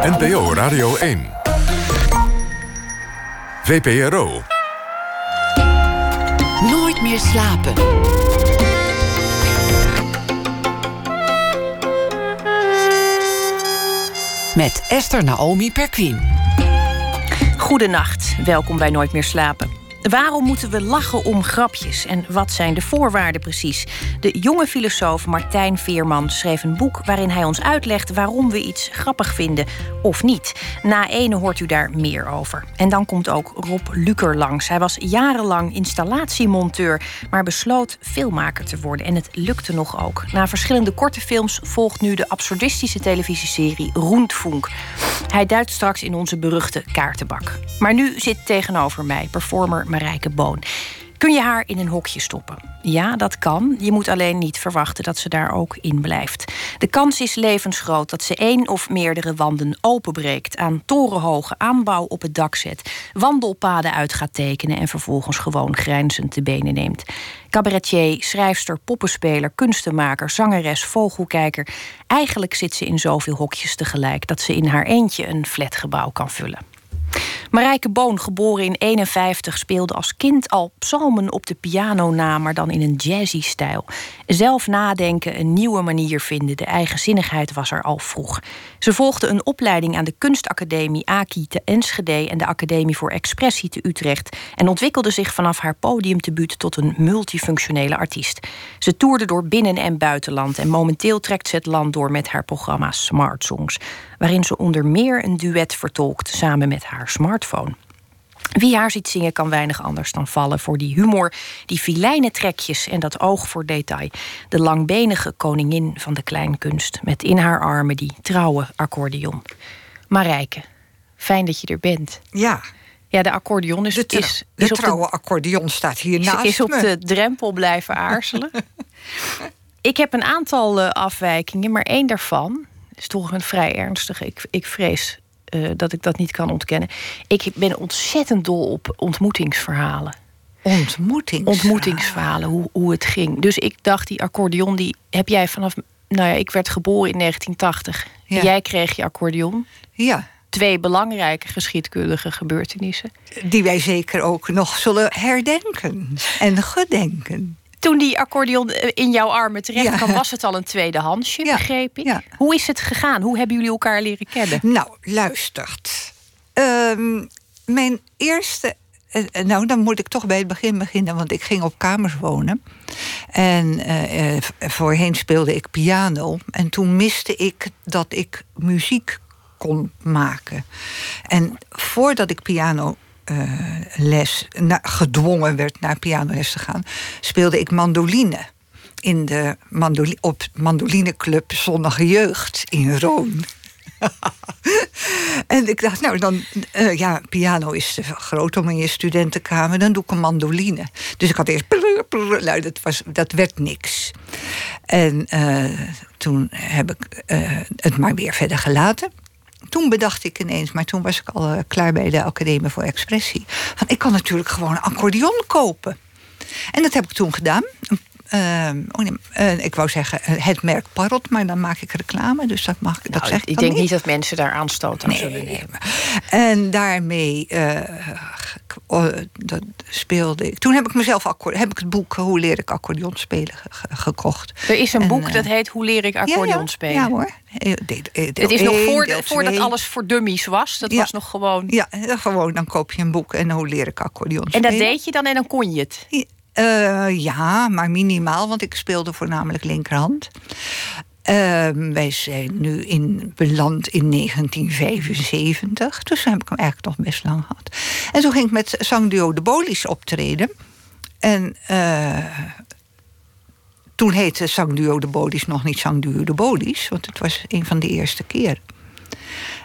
NPO Radio 1. VPRO. Nooit meer slapen. Met Esther Naomi Perquin. Goedenacht, welkom bij Nooit meer slapen. Waarom moeten we lachen om grapjes en wat zijn de voorwaarden precies? De jonge filosoof Martijn Veerman schreef een boek waarin hij ons uitlegt waarom we iets grappig vinden of niet. Na ene hoort u daar meer over. En dan komt ook Rob Luker langs. Hij was jarenlang installatiemonteur, maar besloot filmmaker te worden en het lukte nog ook. Na verschillende korte films volgt nu de absurdistische televisieserie Roentfunk. Hij duidt straks in onze beruchte kaartenbak. Maar nu zit tegenover mij performer Marijke Boon. Kun je haar in een hokje stoppen? Ja, dat kan. Je moet alleen niet verwachten dat ze daar ook in blijft. De kans is levensgroot dat ze één of meerdere wanden openbreekt, aan torenhoge aanbouw op het dak zet, wandelpaden uit gaat tekenen en vervolgens gewoon grijnzend de benen neemt. Cabaretier, schrijfster, poppenspeler, kunstenmaker, zangeres, vogelkijker. Eigenlijk zit ze in zoveel hokjes tegelijk dat ze in haar eentje een flatgebouw kan vullen. Marijke Boon, geboren in 51, speelde als kind al psalmen op de piano na, maar dan in een jazzy stijl. Zelf nadenken, een nieuwe manier vinden, de eigenzinnigheid was er al vroeg. Ze volgde een opleiding aan de kunstacademie AKI te Enschede en de Academie voor Expressie te Utrecht en ontwikkelde zich vanaf haar podiumtebuut tot een multifunctionele artiest. Ze toerde door binnen- en buitenland en momenteel trekt ze het land door met haar programma Smart Songs, waarin ze onder meer een duet vertolkt samen met haar smartphone. Wie haar ziet zingen kan weinig anders dan vallen voor die humor, die filijne trekjes en dat oog voor detail. De langbenige koningin van de kleinkunst, met in haar armen die trouwe accordeon. Marijke, fijn dat je er bent. Ja. Ja, de accordeon is, de, is, is de trouwe accordeon staat hier naast is op me. de drempel blijven aarzelen. ik heb een aantal uh, afwijkingen, maar één daarvan is toch een vrij ernstige. Ik, ik vrees uh, dat ik dat niet kan ontkennen. Ik ben ontzettend dol op ontmoetingsverhalen. Ontmoetingsverhalen? Ontmoetingsverhalen, hoe, hoe het ging. Dus ik dacht, die accordeon, die heb jij vanaf... Nou ja, ik werd geboren in 1980. Ja. Jij kreeg je accordeon. Ja. Twee belangrijke geschiedkundige gebeurtenissen. Die wij zeker ook nog zullen herdenken en gedenken. Toen die accordeon in jouw armen terecht ja. kwam, was het al een tweedehandsje, ja. begreep ik. Ja. Hoe is het gegaan? Hoe hebben jullie elkaar leren kennen? Nou, luistert. Um, mijn eerste. Uh, nou, dan moet ik toch bij het begin beginnen, want ik ging op kamers wonen. En uh, voorheen speelde ik piano. En toen miste ik dat ik muziek kon maken. En voordat ik piano les na, gedwongen werd naar pianoles te gaan, speelde ik mandoline. In de mandoli op mandolineclub Zonnige Jeugd in Roon. en ik dacht, nou dan, uh, ja, piano is te groot om in je studentenkamer, dan doe ik een mandoline. Dus ik had eerst, prrr, nou, dat, was, dat werd niks. En uh, toen heb ik het maar weer verder gelaten toen bedacht ik ineens, maar toen was ik al uh, klaar bij de Academie voor Expressie. Van ik kan natuurlijk gewoon een accordeon kopen. En dat heb ik toen gedaan. Uh, oh nee, uh, ik wou zeggen het merk Parrot, maar dan maak ik reclame, dus dat mag nou, dat zeg ik. Ik denk niet dat mensen daar aanstoot aan nee, zullen nemen. En daarmee uh, dat speelde ik. Toen heb ik mezelf heb ik het boek Hoe leer ik accordeon spelen ge gekocht. Er is een en, boek dat heet Hoe leer ik accordeon ja, ja, spelen. Ja hoor. Deel, deel het is nog voor, voordat alles voor dummies was. Dat was nog gewoon. Ja, gewoon dan koop je een boek en hoe leer ik accordeon spelen. En dat deed je dan en dan kon je het. Uh, ja, maar minimaal, want ik speelde voornamelijk linkerhand. Uh, wij zijn nu in, beland in 1975. Dus heb ik hem eigenlijk nog best lang gehad. En toen ging ik met Zangduo de Bolis optreden. En uh, toen heette Zangduo de Bolis nog niet Zangduo de Bolis. Want het was een van de eerste keer.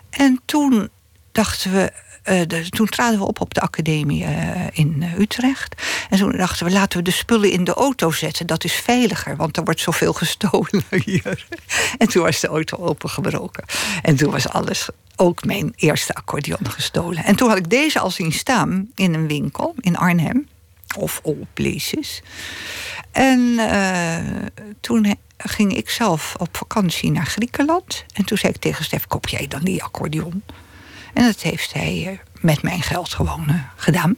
En toen dachten we... De, toen traden we op op de academie uh, in uh, Utrecht. En toen dachten we, laten we de spullen in de auto zetten. Dat is veiliger, want er wordt zoveel gestolen hier. En toen was de auto opengebroken. En toen was alles, ook mijn eerste accordeon gestolen. En toen had ik deze al zien staan in een winkel in Arnhem. Of all places. En toen ging ik zelf op vakantie naar Griekenland. En toen zei ik tegen Stef, koop jij dan die accordeon? En dat heeft hij eh, met mijn geld gewoon eh, gedaan.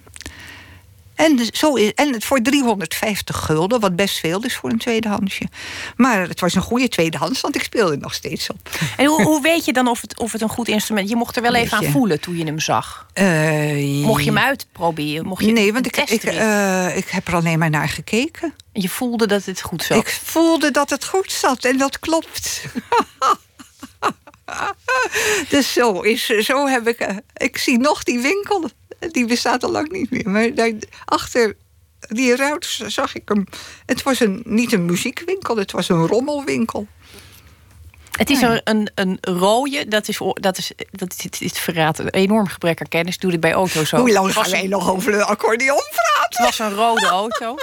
En, zo is, en het voor 350 gulden, wat best veel is voor een tweedehandsje. Maar het was een goede tweedehands, want ik speelde er nog steeds op. En hoe, hoe weet je dan of het, of het een goed instrument is? Je mocht er wel even aan voelen toen je hem zag. Uh, Mocht je hem uitproberen? Mocht je nee, want ik, ik, uh, ik heb er alleen maar naar gekeken. En je voelde dat het goed zat? Ik voelde dat het goed zat en dat klopt. dus zo, is, zo heb ik. Ik zie nog die winkel die bestaat al lang niet meer. Maar daar, achter die ruit zag ik hem. Het was een, niet een muziekwinkel, het was een rommelwinkel. Het is een, een, een rode, dat is, dat is, dat is, dit verraadt een enorm gebrek aan kennis. Doe dit bij auto's zo. Hoe lang gaan wij nog over een accordeon praten? Het was een rode auto.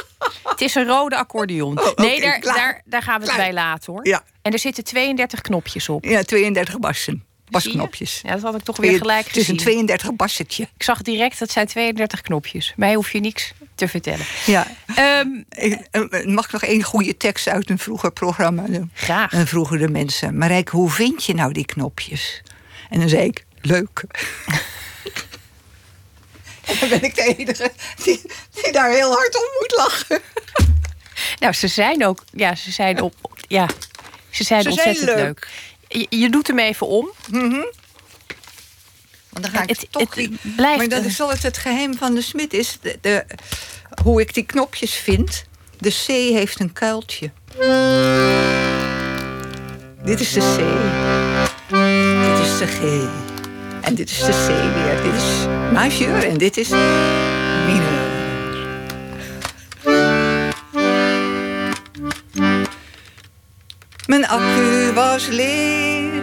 het is een rode accordeon. Oh, nee, daar, daar, daar gaan we het bij laten hoor. Ja. En er zitten 32 knopjes op. Ja, 32 bassen basknopjes. Ja, dat had ik toch weer gelijk gezien. Het is een 32 bassetje. Ik zag direct, dat zijn 32 knopjes. Mij hoef je niks te vertellen. Ja. Um, Mag ik nog één goede tekst uit een vroeger programma? Graag. En vroegen de mensen, Marijke, hoe vind je nou die knopjes? En dan zei ik, leuk. en dan ben ik de enige die, die daar heel hard om moet lachen. Nou, ze zijn ook, ja, ze zijn op, ja, ze zijn ontzettend leuk je, doet hem even om. Mm -hmm. Want dan ga ik het, toch het, blijft Maar dat is wel het, geheim van de smid is... De, de, hoe ik die knopjes vind. De C heeft een kuiltje. Dit is de C. Dit is de G. En dit is de C weer. Dit is majeur en dit is mineur. Mijn accu was leeg,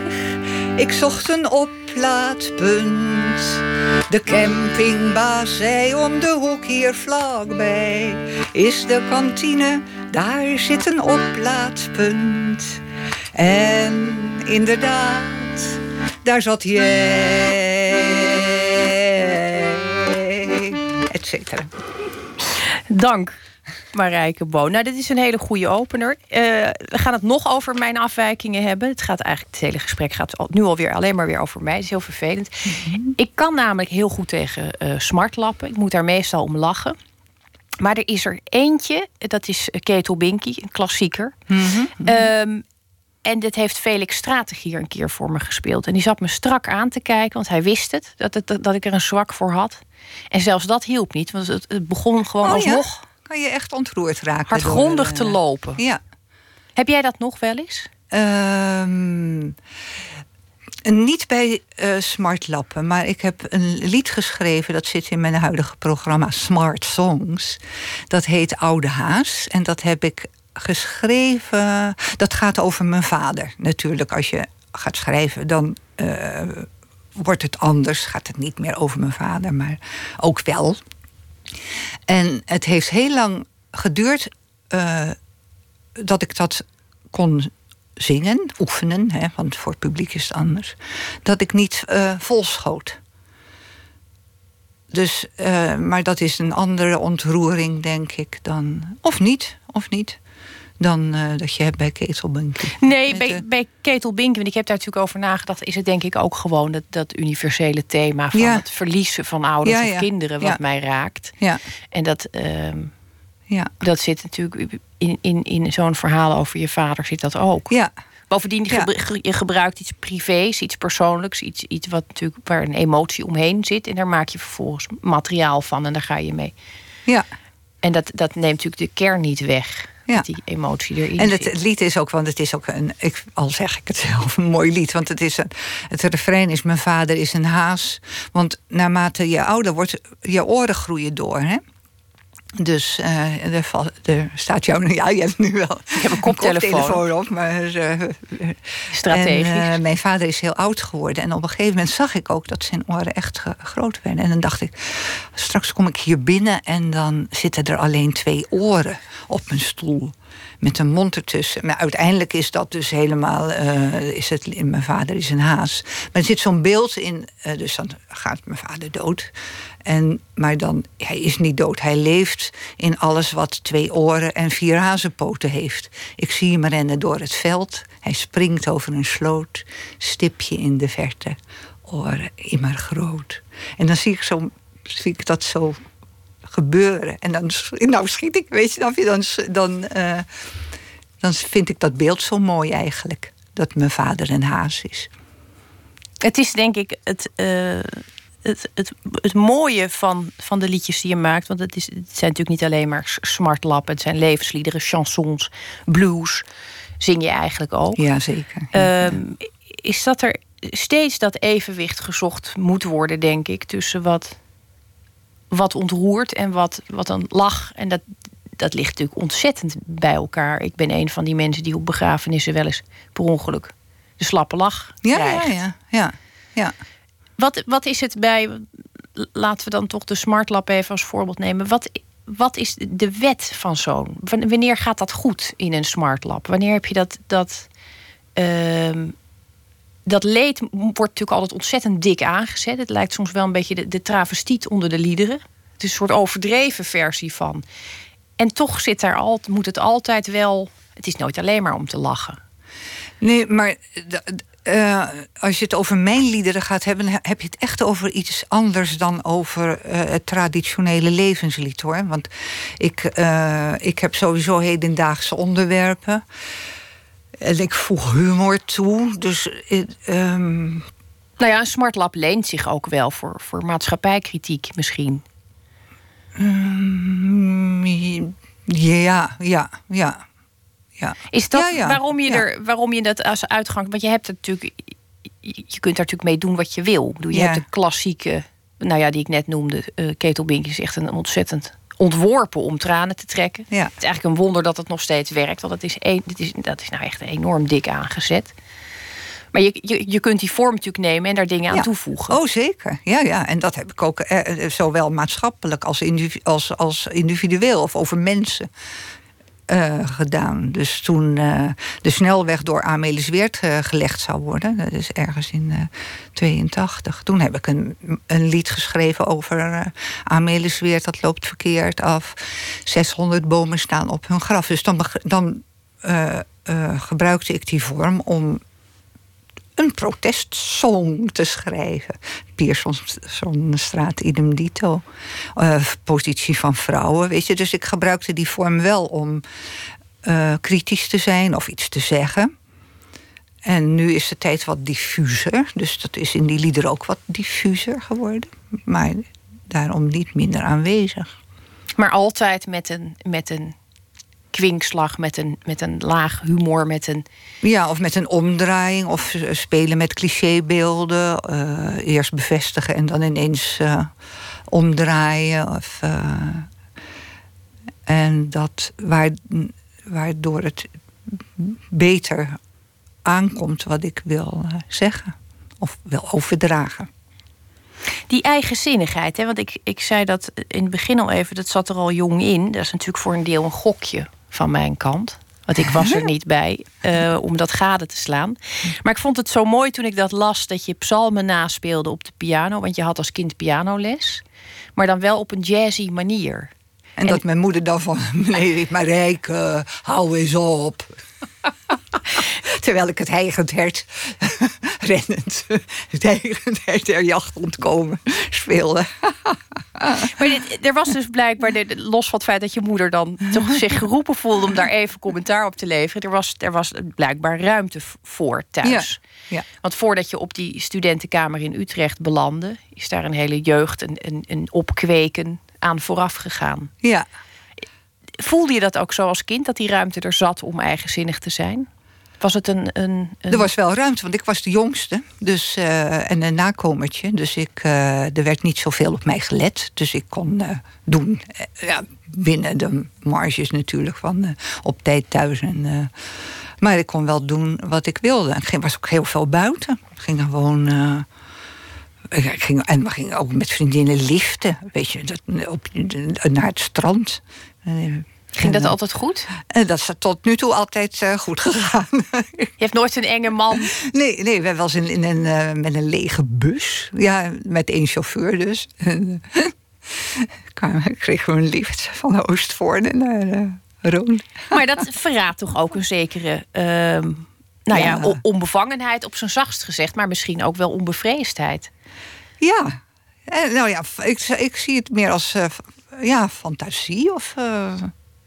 ik zocht een oplaadpunt. De campingbaas zei om de hoek hier vlakbij is de kantine, daar zit een oplaadpunt. En inderdaad, daar zat jij, et cetera. Dank. Marijke Boon. Nou, dit is een hele goede opener. Uh, we gaan het nog over mijn afwijkingen hebben. Het gaat eigenlijk, het hele gesprek gaat nu alweer alleen maar weer over mij. Het is heel vervelend. Mhm. Ik kan namelijk heel goed tegen uh, smartlappen. Ik moet daar meestal om lachen. Maar er is er eentje, dat is Ketel Binky, een klassieker. Mm en dit heeft Felix Straten hier een keer voor me gespeeld. En die zat me strak aan te kijken, want hij wist het, dat, het, dat ik er een zwak voor had. En zelfs dat hielp niet, want het, het begon gewoon oh, alsnog kan je echt ontroerd raken. Hardgrondig door, te eh, lopen. Ja. Heb jij dat nog wel eens? Um, niet bij uh, smartlappen, maar ik heb een lied geschreven... dat zit in mijn huidige programma Smart Songs. Dat heet Oude Haas. En dat heb ik geschreven... Dat gaat over mijn vader. Natuurlijk, als je gaat schrijven, dan... Uh, wordt het anders, gaat het niet meer over mijn vader, maar ook wel. En het heeft heel lang geduurd uh, dat ik dat kon zingen, oefenen, hè, want voor het publiek is het anders, dat ik niet uh, volschoot. Dus, uh, maar dat is een andere ontroering, denk ik, dan. Of niet, of niet dan uh, dat je hebt bij Ketelbinken. Nee, bij, de... bij Ketelbinken, want ik heb daar natuurlijk over nagedacht... is het denk ik ook gewoon dat, dat universele thema... van het verliezen van ouders of kinderen wat mij raakt. Ja. En dat, uh, ja. dat zit natuurlijk in, in, in zo'n verhaal over je vader zit dat ook. Ja. Bovendien, je gebruikt iets privés, iets persoonlijks... Iets, iets wat natuurlijk waar een emotie omheen zit... en daar maak je vervolgens materiaal van en daar ga je mee. Ja. En dat, dat neemt natuurlijk de kern niet weg ja. die emotie erin En het, lied is ook, want het is ook een, ik, al zeg ik het zelf, een mooi lied. Want het, is een, het refrein is: Mijn vader is een haas. Want naarmate je ouder wordt, je oren groeien door. Hè? Dus uh, er, er, staat jou... Ja, je hebt nu wel ik heb een koptelefoon, op. Maar, uh, Strategisch. En, uh, mijn vader is heel oud geworden. En op een gegeven moment zag ik ook dat zijn oren echt groot werden. En dan dacht ik, straks kom ik hier binnen... en dan zitten er alleen twee oren op mijn stoel. Met een mond ertussen. Maar uiteindelijk is dat dus helemaal. eh, is het, mijn vader is een haas. Maar er zit zo'n beeld in. eh, dus dan gaat mijn vader dood. En, maar dan, hij is niet dood. Hij leeft in alles wat twee oren en vier hazenpoten heeft. Ik zie hem rennen door het veld. Hij springt over een sloot. Stipje in de verte. Oren immer groot. En dan zie ik, zo, zie ik dat zo gebeuren. En dan nou schiet ik, weet je, dan, dan, eh, dan vind ik dat beeld zo mooi eigenlijk. Dat mijn vader een haas is. Het is denk ik het, eh, het, het, het mooie van, van de liedjes die je maakt. Want het, is, het zijn natuurlijk niet alleen maar smartlap. Het zijn levensliederen, chansons, blues. Zing je eigenlijk ook. Ja, zeker. Ehm, is dat er steeds dat evenwicht gezocht moet worden, denk ik, tussen wat, wat ontroert en wat, wat een lach. En dat, dat ligt natuurlijk ontzettend bij elkaar. Ik ben een van die mensen die op begrafenissen wel eens per ongeluk de slappe lach ja, krijgt. ja, ja, ja, ja. Wat, wat is het bij, laten we dan toch de smartlap even als voorbeeld nemen. Wat, wat is de wet van zo'n? Wanneer gaat dat goed in een smartlap? Wanneer heb je dat. dat ehm, dat leed wordt natuurlijk altijd ontzettend dik aangezet. Het lijkt soms wel een beetje de, de travestiet onder de liederen. Het is een soort overdreven versie van. En toch zit daar al, moet het altijd wel. Het is nooit alleen maar om te lachen. Nee, maar uh, als je het over mijn liederen gaat hebben, heb je het echt over iets anders dan over uh, het traditionele levenslied hoor. Want ik, uh, ik heb sowieso hedendaagse onderwerpen. En ik voeg humor toe. Dus. Um... Nou ja, een smartlap leent zich ook wel voor, voor maatschappijkritiek misschien. Um, ja, ja, ja. Ja. Is dat ja, ja, waarom, je er, waarom je dat als uitgang. Want je hebt het natuurlijk. Je kunt daar natuurlijk mee doen wat je wil. Je hebt de klassieke. Nou ja, die ik net noemde. eh Ketelbink is echt een ontzettend ontworpen om tranen te trekken. Ja. Het is eigenlijk een wonder dat het nog steeds werkt. Want het is een, dit is, dat is nou echt enorm dik aangezet. Maar je, je, je kunt die vorm natuurlijk nemen en daar dingen aan Ja. toevoegen. Oh, zeker. Ja, ja. En dat heb ik ook eh, zowel maatschappelijk als, individu als, als individueel of over mensen eh, gedaan. Dus toen eh, de snelweg door Amelis Weert eh, gelegd zou worden, dat is ergens in eh 82, toen heb ik een, een lied geschreven over eh Amelis Weert, dat loopt verkeerd af. 600 bomen staan op hun graf. Dus dan, dan gebruikte ik die vorm om een protestsong te schrijven. Piersonstraat, idem dito. Eh, positie van vrouwen, weet je. Dus ik gebruikte die vorm wel om eh, kritisch te zijn of iets te zeggen. En nu is de tijd wat diffuser. Dus dat is in die liederen ook wat diffuser geworden. Maar daarom niet minder aanwezig. Maar altijd met een, met een kwinkslag, met een, met een laag humor, met een. Ja, of met een omdraaiing, of spelen met clichébeelden. eh, eerst bevestigen en dan ineens eh, omdraaien. Of, eh, en dat waar, waardoor het beter aankomt wat ik wil zeggen. Of wil overdragen. Die eigenzinnigheid, hè? want ik, ik zei dat in het begin al even, dat zat er al jong in. Dat is natuurlijk voor een deel een gokje van mijn kant. Want ik was er niet bij eh, om dat gade te slaan. Maar ik vond het zo mooi toen ik dat las dat je psalmen naspeelde op de piano. Want je had als kind pianoles. Maar dan wel op een jazzy manier. En, dat mijn moeder dan van meneer riep, Marijke, hou eens op. Terwijl ik het heigend hert, rennend, het heigend hert der jacht ontkomen speelde. Maar dit, er was dus blijkbaar, los van het feit dat je moeder dan toch zich geroepen voelde om daar even commentaar op te leveren. Er was, er was blijkbaar ruimte voor thuis. Ja. Want voordat je op die studentenkamer in Utrecht belandde, is daar een hele jeugd, een, een, een opkweken aan vooraf gegaan. Ja, Voelde je dat ook zo als kind, dat die ruimte er zat om eigenzinnig te zijn? Was het een. een, een- er was wel ruimte, want ik was de jongste dus, eh, en een nakomertje. Dus ik, eh, er werd niet zoveel op mij gelet. Dus ik kon eh, doen, ja, binnen de marges natuurlijk, van op tijd thuis. En, maar ik kon wel doen wat ik wilde. Ik ging, was ook heel veel buiten. Ik ging gewoon... ik ging, en we gingen ook met vriendinnen liften, weet je, op, naar het strand. Eh, Ging dat eh, altijd goed? En dat is tot nu toe altijd eh, goed gegaan. Je hebt nooit een enge man. nee, nee, we hebben wel eens in, in een, eh, met een lege bus. Ja, met één chauffeur dus. En, eh, kregen we een lift van Oostvoorne naar eh Roon. Maar dat verraadt toch ook een zekere ehm, nou ja, onbevangenheid op zijn zachtst gezegd, maar misschien ook wel onbevreesdheid. Ja, en, nou ja, ik, ik zie het meer als eh, ja, fantasie of. eh,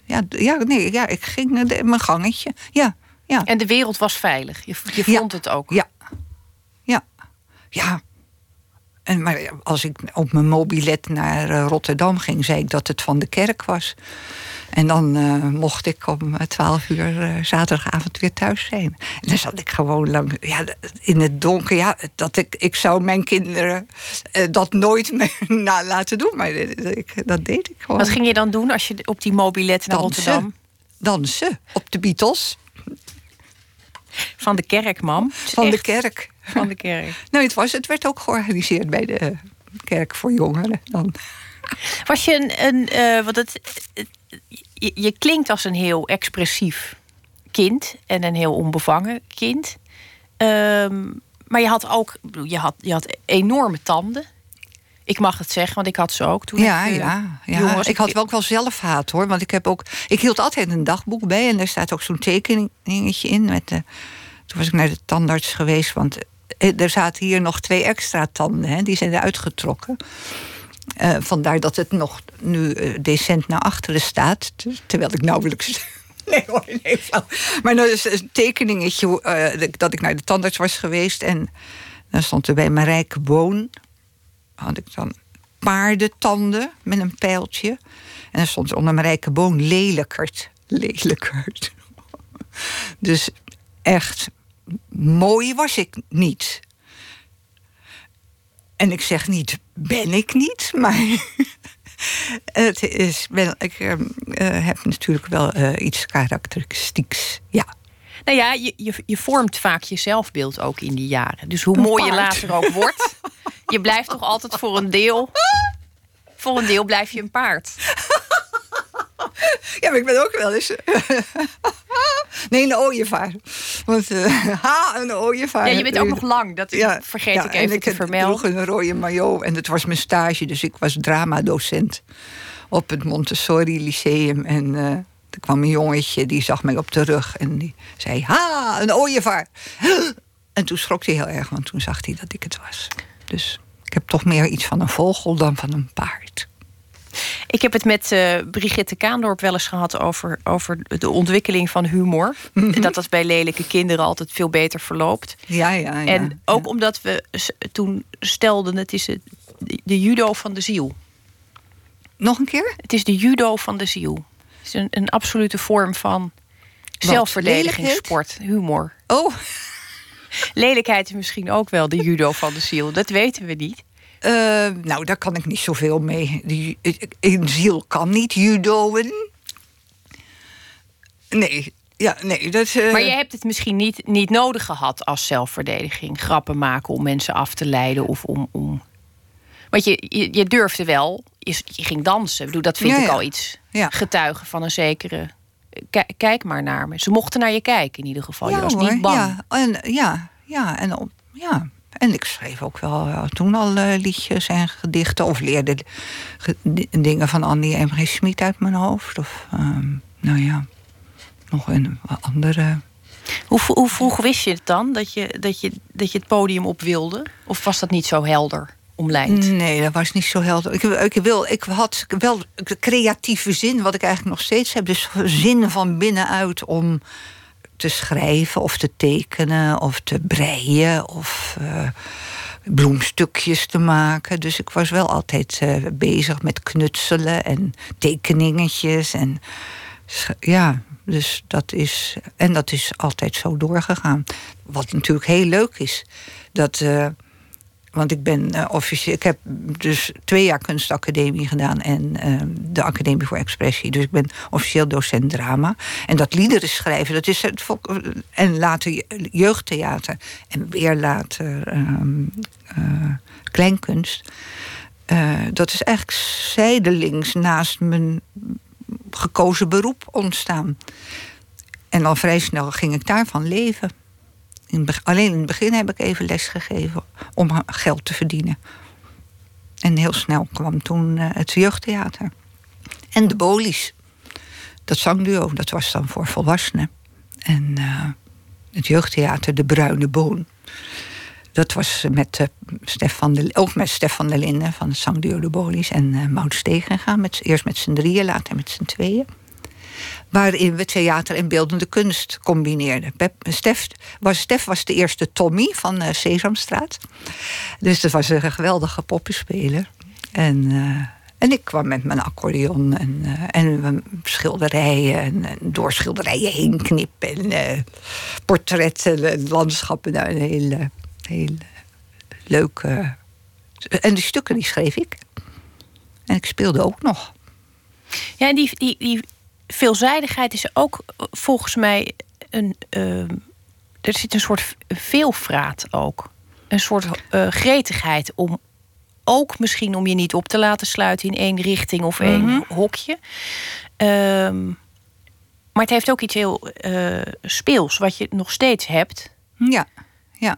ja, ja, nee, ja, ik ging eh, de- mijn gangetje. Ja, ja, En de wereld was veilig. Je, je Ja. vond het ook. ja, ja, ja. En, maar als ik op mijn mobilet naar eh, Rotterdam ging, zei ik dat het van de kerk was. En dan eh, mocht ik om eh, 12 uur eh, zaterdagavond weer thuis zijn. En dan zat ik gewoon lang ja, in het donker. Ja, dat ik, ik zou mijn kinderen dat nooit meer na laten doen. Maar ik, dat deed ik gewoon. Wat ging je dan doen als je op die mobilet naar Dansen. Rotterdam? Dansen op de Beatles Van de kerk, mam. Van de kerk. Van de kerk. Nou, het, was, het werd ook georganiseerd bij de kerk voor jongeren. Dan. Was je een. een eh, want het- je, je klinkt als een heel expressief kind en een heel onbevangen kind. Ehm, maar je had ook. Je had, je had enorme tanden. Ik mag het zeggen, want ik had ze ook toen. Ja, ik, eh, ja, ja. Ik had wel ook wel zelfhaat hoor. Want ik heb ook. Ik hield altijd een dagboek bij en daar staat ook zo'n tekeningetje in. Met de, toen was ik naar de tandarts geweest, want eh, er zaten hier nog twee extra tanden. Hè, die zijn er uitgetrokken. Eh, vandaar dat het nog nu eh, decent naar achteren staat. Terwijl ik nauwelijks. Nee hoor, nee. Maar dat is een tekeningetje eh, dat ik naar de tandarts was geweest. En dan stond er bij Marijke Boon. Had ik dan paardentanden met een pijltje. En dan stond er onder Marijke Boon lelijkert. Lelijkert. Dus echt mooi was ik niet. En ik zeg niet, ben ik niet, maar het is, ik eh, eh, heb natuurlijk wel eh, iets karakteristieks. Ja. Nou ja, je, je, je vormt vaak je zelfbeeld ook in die jaren. Dus hoe mooi je later ook wordt, je blijft toch altijd voor een deel. Voor een deel blijf je een paard. ja, maar ik ben ook wel eens. nee, een ooievaar. Want, eh, ha, een ooievaar. Ja, je bent ook nog lang. Dat vergeet ja, ik en even ik te vermelden. droeg een rode maillot en het was mijn stage. Dus ik was dramadocent op het Montessori Lyceum. En eh er kwam een jongetje, die zag mij op de rug. En die zei, ha, een ooievaar. En toen schrok hij heel erg, want toen zag hij dat ik het was. Dus ik heb toch meer iets van een vogel dan van een paard. Ik heb het met eh, Brigitte Kaandorp wel eens gehad over, over de ontwikkeling van humor. Mhm. Dat dat bij lelijke kinderen altijd veel beter verloopt. Ja, ja, ja. en ook omdat we toen stelden, het is de judo van de ziel. Nog een keer? Het is de judo van de ziel. Het is een, een absolute vorm van zelfverdedigingssport, humor. Oh, Lelijkheid is misschien ook wel de judo van de ziel. Dat weten we niet. Eh, nou, daar kan ik niet zoveel mee. Die, een ziel kan niet judoën. Nee, ja, nee. Dat, eh, Maar je hebt het misschien niet, niet nodig gehad als zelfverdediging. Grappen maken om mensen af te leiden of om. om... Want je, je, je durfde wel, je, je ging dansen. Ik bedoel, dat vind Ja, ik ja. al iets Ja. getuigen van een zekere. Ki- Kijk maar naar me. Ze mochten naar je kijken in ieder geval. je was hoor, niet bang. Ja, en, ja, ja, en, op- ja. En ik schreef ook wel toen al eh, liedjes en gedichten. Of leerde ge- di- dingen van Andy M. G. Schmid uit mijn hoofd. Of, ehm, nou ja, nog een andere... Hoe vroeg wist je het dan dat je, dat, je, dat je het podium op wilde? Of was dat niet zo helder omlijnd? Nee, dat was niet zo helder. Ik, ik, wil, ik had wel creatieve zin, wat ik eigenlijk nog steeds heb. Dus zin van binnenuit om te schrijven of te tekenen of te breien of eh, bloemstukjes te maken. Dus ik was wel altijd eh, bezig met knutselen en tekeningetjes. En ja, dus dat is. En dat is altijd zo doorgegaan. Wat natuurlijk heel leuk is. Dat. eh, want ik ben eh, officieel. Ik heb dus twee jaar kunstacademie gedaan en eh, de Academie voor Expressie. Dus ik ben officieel docent drama. En dat liederen schrijven, dat is het. En later je- jeugdtheater. En weer later ehm, eh, kleinkunst. Eh, dat is eigenlijk zijdelings naast mijn gekozen beroep ontstaan. En al vrij snel ging ik daarvan leven. Alleen in het begin heb ik even les gegeven om geld te verdienen. En heel snel kwam toen uh, het jeugdtheater. En de Bolies. Dat zangduo, dat was dan voor volwassenen. En uh, het jeugdtheater De Bruine Boon. Dat was met, uh, Stefan de, ook met Stefan de Linden van het zangduo De Bolies. En uh, Maud Stegenga, met, eerst met z'n drieën, later met z'n tweeën waarin we theater en beeldende kunst combineerden. Stef was, Stef was de eerste Tommy van uh, Sesamstraat. Dus dat was een geweldige poppenspeler. En, uh, en ik kwam met mijn accordeon en, uh, en schilderijen en, en, door schilderijen heen knippen. En portretten en landschappen. Nou, een hele, hele leuke... En die stukken die schreef ik. En ik speelde ook nog. Ja, die, die, die veelzijdigheid is ook volgens mij een. Uh, er zit een soort veelvraat ook. Een soort uh, gretigheid om ook misschien om je niet op te laten sluiten in één richting of één mm -hmm. hokje. Um, maar het heeft ook iets heel uh, speels, wat je nog steeds hebt. Ja, ja.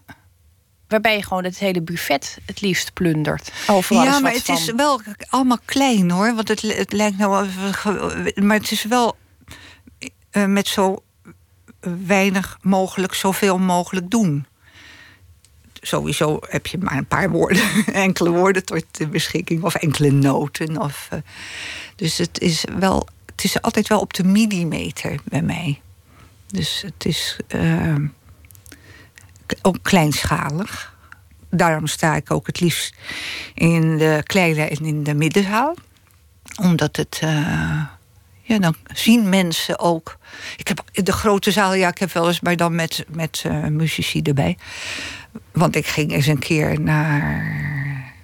Waarbij je gewoon het hele buffet het liefst plundert. Overal ja, maar het van. is wel allemaal klein hoor. Want het, het lijkt nou. Maar het is wel uh, met zo weinig mogelijk, zoveel mogelijk doen. Sowieso heb je maar een paar woorden, enkele woorden tot de beschikking, of enkele noten. Of, uh, dus het is wel. Het is altijd wel op de millimeter bij mij. Dus het is. Uh, ook kleinschalig. Daarom sta ik ook het liefst in de kleine en in de middenzaal. Omdat het. Uh, ja, dan zien mensen ook. Ik heb de grote zaal, ja, ik heb wel eens, maar dan met, met uh, muzici erbij. Want ik ging eens een keer naar.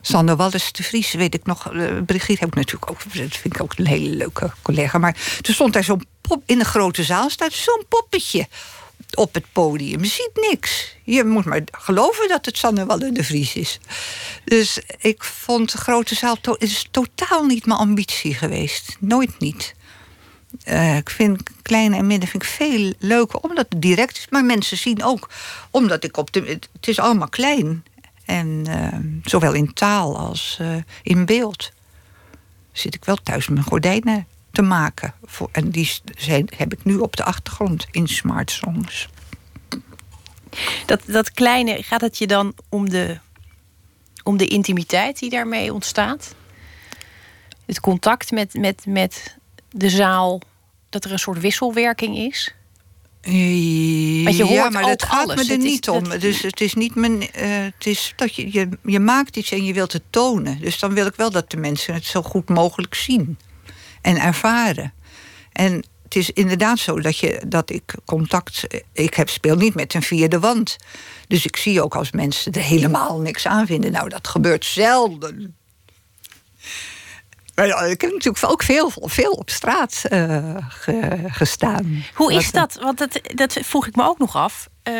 Sander Wallis de Vries, weet ik nog. Uh, Brigitte heb ik natuurlijk ook. Dat vind ik ook een hele leuke collega. Maar toen stond daar zo'n pop. In de grote zaal staat zo'n poppetje op het podium. Ziet niks. Je moet maar geloven dat het Sanne Wallen de Vries is. Dus ik vond de grote zaal... Is totaal niet mijn ambitie geweest. Nooit niet. Uh, ik vind kleine en midden vind ik veel leuker, omdat het direct is. Maar mensen zien ook, omdat ik op de... Het is allemaal klein. En uh, zowel in taal als uh, in beeld. Zit ik wel thuis mijn gordijnen te maken. Voor, en die zijn, heb ik nu op de achtergrond in Smart Songs. Dat, dat kleine, gaat het je dan om de, om de intimiteit die daarmee ontstaat? Het contact met, met, met de zaal, dat er een soort wisselwerking is? Want je hoort ja, maar dat gaat me er niet is, om. Dat... Dus het is niet mijn. Uh, het is dat je, je, je maakt iets en je wilt het tonen. Dus dan wil ik wel dat de mensen het zo goed mogelijk zien en ervaren. En het is inderdaad zo dat, je, dat ik contact. Ik heb, speel niet met een vierde wand. Dus ik zie ook als mensen er helemaal niks aan vinden. Nou, dat gebeurt zelden. Maar ik heb natuurlijk ook veel, veel op straat uh, ge, gestaan. Hoe is dat? Want dat, dat vroeg ik me ook nog af. Uh,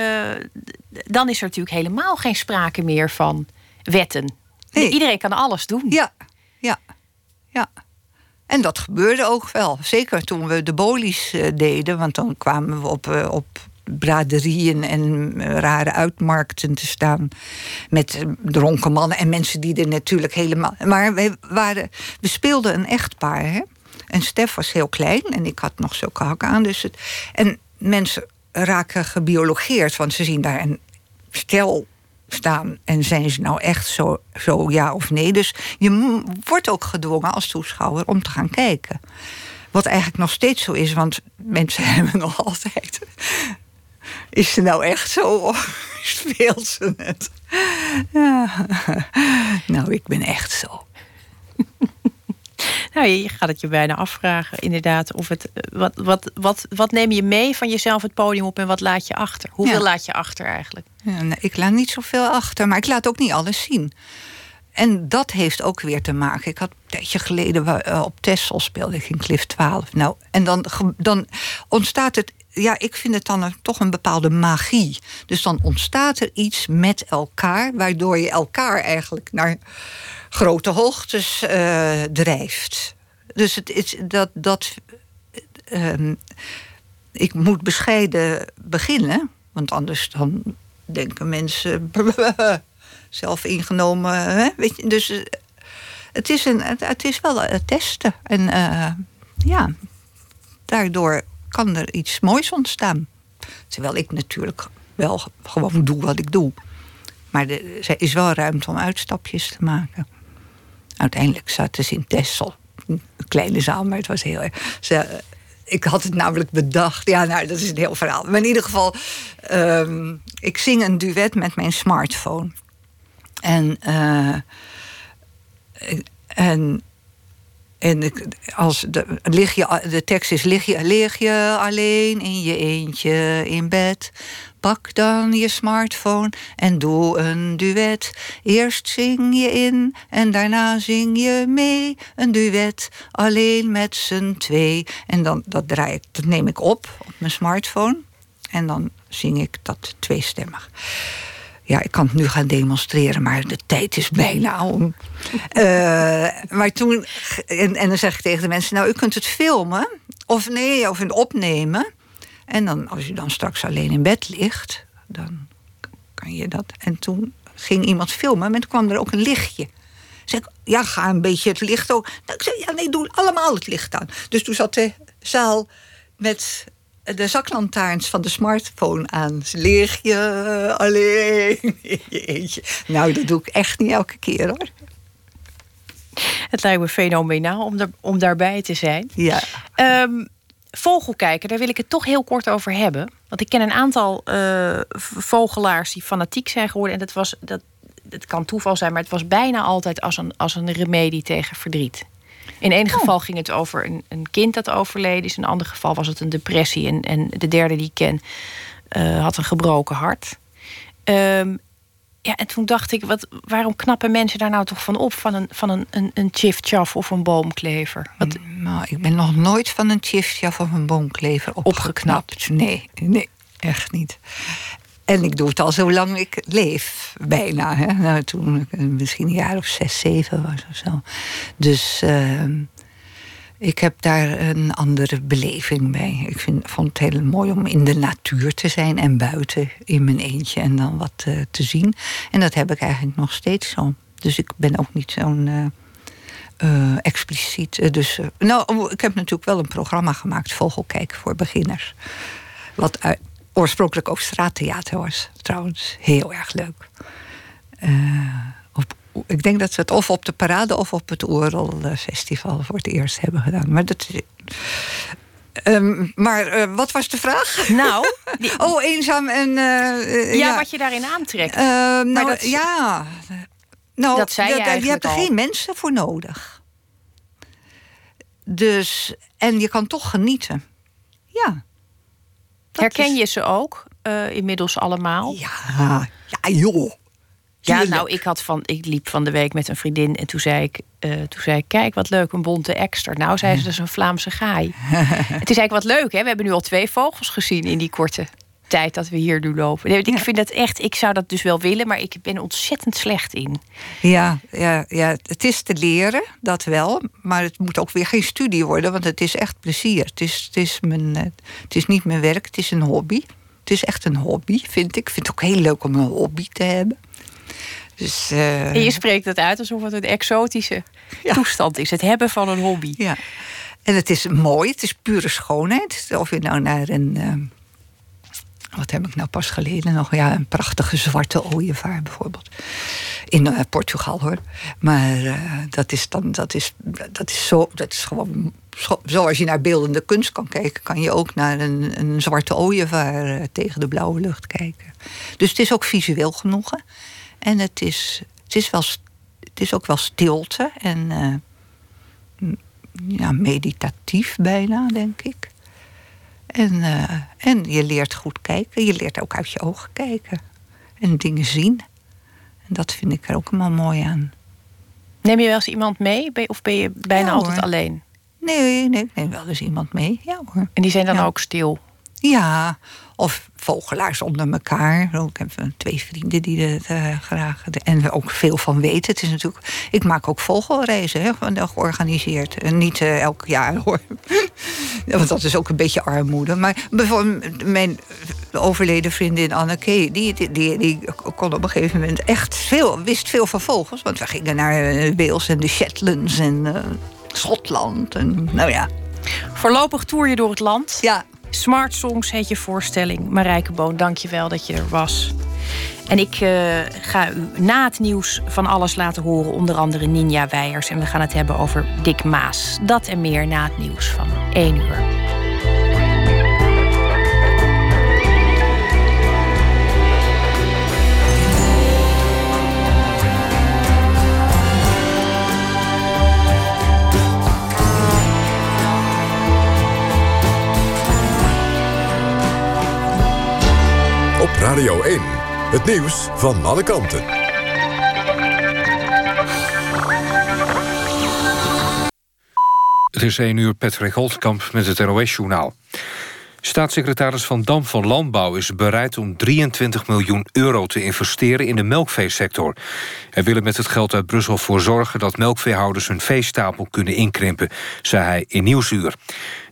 dan is er natuurlijk helemaal geen sprake meer van wetten. Nee. Iedereen kan alles doen. Ja, ja, ja. En dat gebeurde ook wel. Zeker toen we de bolies uh, deden. Want dan kwamen we op, uh, op braderieën en uh, rare uitmarkten te staan. Met dronken mannen en mensen die er natuurlijk helemaal. Maar we, waren, we speelden een echtpaar. Hè? En Stef was heel klein en ik had nog zulke hakken aan. Dus het, en mensen raken gebiologeerd, want ze zien daar een stel staan en zijn ze nou echt zo, zo ja of nee. Dus je wordt ook gedwongen als toeschouwer om te gaan kijken. Wat eigenlijk nog steeds zo is, want mensen hebben nog altijd. Is ze nou echt zo of speelt ze het? Nou, ik ben echt zo. Nou, je gaat het je bijna afvragen, inderdaad. Of het, wat, wat, wat, wat neem je mee van jezelf het podium op en wat laat je achter? Hoeveel ja. laat je achter eigenlijk? Ja, ik laat niet zoveel achter, maar ik laat ook niet alles zien. En dat heeft ook weer te maken. Ik had een tijdje geleden uh, op Texel speelde ik in Cliff 12. Nou, en dan, dan ontstaat het ja, ik vind het dan toch een bepaalde magie. Dus dan ontstaat er iets met elkaar, waardoor je elkaar eigenlijk naar grote hoogtes uh, drijft. Dus het is dat. dat ehm, ik moet bescheiden beginnen, want anders dan denken mensen zelf ingenomen. Hè? Weet je, dus eh, het is, een, het, is wel testen. En eh, ja, daardoor kan er iets moois ontstaan. Terwijl ik natuurlijk wel gewoon doe wat ik doe. Maar er is wel ruimte om uitstapjes te maken. Uiteindelijk zaten ze in Tessel. Een kleine zaal, maar het was heel erg. Ik had het namelijk bedacht. Ja, nou, dat is een heel verhaal. Maar in ieder geval, ehm, ik zing een duet met mijn smartphone. En, uh, en, en als de, lig je, de tekst is: lig je, lig je alleen in je eentje in bed? Pak dan je smartphone en doe een duet. Eerst zing je in en daarna zing je mee. Een duet alleen met z'n twee. En dan dat draai ik, dat neem ik op op mijn smartphone. En dan zing ik dat tweestemmig. Ja, ik kan het nu gaan demonstreren, maar de tijd is bijna om. Uh, maar toen. En, en dan zeg ik tegen de mensen: Nou, u kunt het filmen. Of nee, of opnemen. En dan, als je dan straks alleen in bed ligt, dan kan je dat. En toen ging iemand filmen, en toen kwam er ook een lichtje. Zeg ja, ga een beetje het licht ook. Nou, ik ja, nee, doe allemaal het licht aan. Dus toen zat de zaal met de zaklantaarns van de smartphone aan. Lig je alleen Jeetje. Nou, dat doe ik echt niet elke keer hoor. Het lijkt me fenomenaal om, er, om daarbij te zijn. Ja. Um, vogelkijken, daar wil ik het toch heel kort over hebben. Want ik ken een aantal uh, vogelaars die fanatiek zijn geworden. En dat was, dat, het kan toeval zijn, maar het was bijna altijd als een, als een remedie tegen verdriet. In één oh. geval ging het over een, een kind dat overleden is. In een ander geval was het een depressie. En, en de derde die ik ken uh, had een gebroken hart. Um, ja, en toen dacht ik, wat, waarom knappen mensen daar nou toch van op? Van een, van een, een, een chif of een boomklever? Wat... Nou, ik ben nog nooit van een chif of een boomklever opgeknapt. opgeknapt. Nee, nee, echt niet. En ik doe het al zolang ik leef, bijna. Hè? Nou, toen ik misschien een jaar of zes, zeven was of zo. Dus uh, ik heb daar een andere beleving bij. Ik vind, vond het heel mooi om in de natuur te zijn en buiten in mijn eentje en dan wat uh, te zien. En dat heb ik eigenlijk nog steeds zo. Dus ik ben ook niet zo'n uh, expliciet. dus, nou, ik heb natuurlijk wel een programma gemaakt, Vogelkijk voor beginners. Wat oorspronkelijk ook straattheater was, trouwens. Heel erg leuk. ik denk dat ze het of op de parade of op het Oerol Festival voor het eerst hebben gedaan. Maar dat Um, maar uh, wat was de vraag? Nou, oh, eenzaam en. Uh, ja, ja, wat je daarin aantrekt. Uh, nou, dat, ja. Nou, dat zei je, je hebt er geen mensen voor nodig. Dus, en je kan toch genieten. Ja. Herken je ze ook inmiddels allemaal? Ja, ja joh. Ja, nou, ik, had van, ik liep van de week met een vriendin en toen zei ik, uh, toen zei ik kijk wat leuk, een bonte ekster. Nou, zei ze, dat is een Vlaamse gaai. het is eigenlijk wat leuk, hè? We hebben nu al twee vogels gezien in die korte tijd dat we hier nu lopen. Ik vind dat echt, ik zou dat dus wel willen, maar ik ben ontzettend slecht in. Ja, ja, ja, het is te leren, dat wel. Maar het moet ook weer geen studie worden, want het is echt plezier. Het is, het is, mijn, eh, het is niet mijn werk, het is een hobby. Het is echt een hobby, vind ik. Ik vind het ook heel leuk om een hobby te hebben. Dus, uh... En je spreekt het uit alsof het een exotische toestand is. Het hebben van een hobby. Ja. En het is mooi, het is pure schoonheid. Of je nou naar een. Wat heb ik nou pas geleden nog? Ja, een prachtige zwarte ooievaar bijvoorbeeld. In uh, Portugal hoor. Maar dat is dan, dat is, dat is zo, dat is gewoon. Zoals je naar beeldende kunst kan kijken, kan je ook naar een, een zwarte ooievaar tegen de blauwe lucht kijken. Dus het is ook visueel genoegen. En het is, het is, wel, het is ook wel stilte en ja, meditatief bijna, denk ik. En, uh, en je leert goed kijken. Je leert ook uit je ogen kijken. En dingen zien. En dat vind ik er ook allemaal mooi aan. Neem je wel eens iemand mee? Of ben je bijna altijd alleen? Nee, nee, ik neem wel eens iemand mee. Ja hoor. En die zijn dan ook stil? Ja, of vogelaars onder elkaar. Ik heb twee vrienden die het uh, graag... En ook veel van weten. Het is natuurlijk... Ik maak ook vogelreizen, hè, georganiseerd. En niet uh, elk jaar, hoor. Want dat is ook een beetje armoede. Maar bijvoorbeeld mijn overleden vriendin Anneke... Die, die, die, die, kon op een gegeven moment echt veel... wist veel van vogels. Want we gingen naar Wales en de Shetlands en uh, Schotland. En, nou ja. Voorlopig toer je door het land. Ja. Smart Songs heet je voorstelling. Marijke Boon, dank je wel dat je er was. En ik uh, ga u na het nieuws van alles laten horen, onder andere Ninja Weijers. En we gaan het hebben over Dick Maas. Dat en meer na het nieuws van 1 uur. Radio 1, het nieuws van alle kanten. Het is 1 uur Patrick Holtkamp met het NOS-journaal. Staatssecretaris Van Dam van Landbouw is bereid om 23 miljoen euro te investeren in de melkveesector. Hij wil er met het geld uit Brussel voor zorgen dat melkveehouders hun veestapel kunnen inkrimpen, zei hij in Nieuwsuur.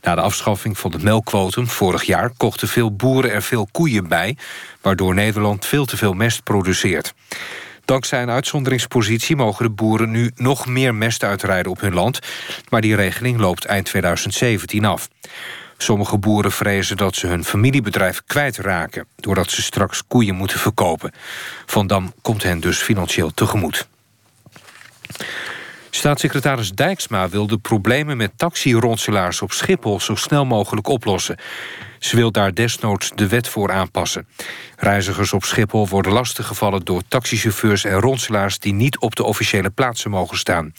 Na de afschaffing van de melkquotum vorig jaar kochten veel boeren er veel koeien bij, waardoor Nederland veel te veel mest produceert. Dankzij een uitzonderingspositie mogen de boeren nu nog meer mest uitrijden op hun land, maar die regeling loopt eind 2017 af. Sommige boeren vrezen dat ze hun familiebedrijf kwijtraken... doordat ze straks koeien moeten verkopen. Van Dam komt hen dus financieel tegemoet. Staatssecretaris Dijksma wil de problemen met taxironselaars op Schiphol zo snel mogelijk oplossen. Ze wil daar desnoods de wet voor aanpassen. Reizigers op Schiphol worden lastiggevallen door taxichauffeurs en ronselaars die niet op de officiële plaatsen mogen staan.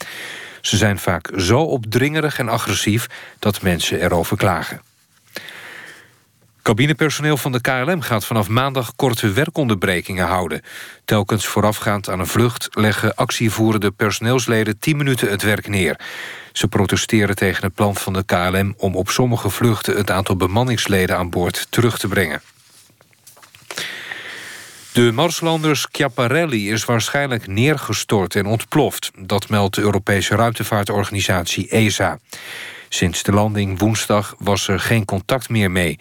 Ze zijn vaak zo opdringerig en agressief dat mensen erover klagen. Cabinepersoneel van de KLM gaat vanaf maandag korte werkonderbrekingen houden. Telkens voorafgaand aan een vlucht leggen actievoerende personeelsleden 10 minuten het werk neer. Ze protesteren tegen het plan van de KLM om op sommige vluchten het aantal bemanningsleden aan boord terug te brengen. De Marslander Schiaparelli is waarschijnlijk neergestort en ontploft. Dat meldt de Europese ruimtevaartorganisatie ESA. Sinds de landing woensdag was er geen contact meer mee.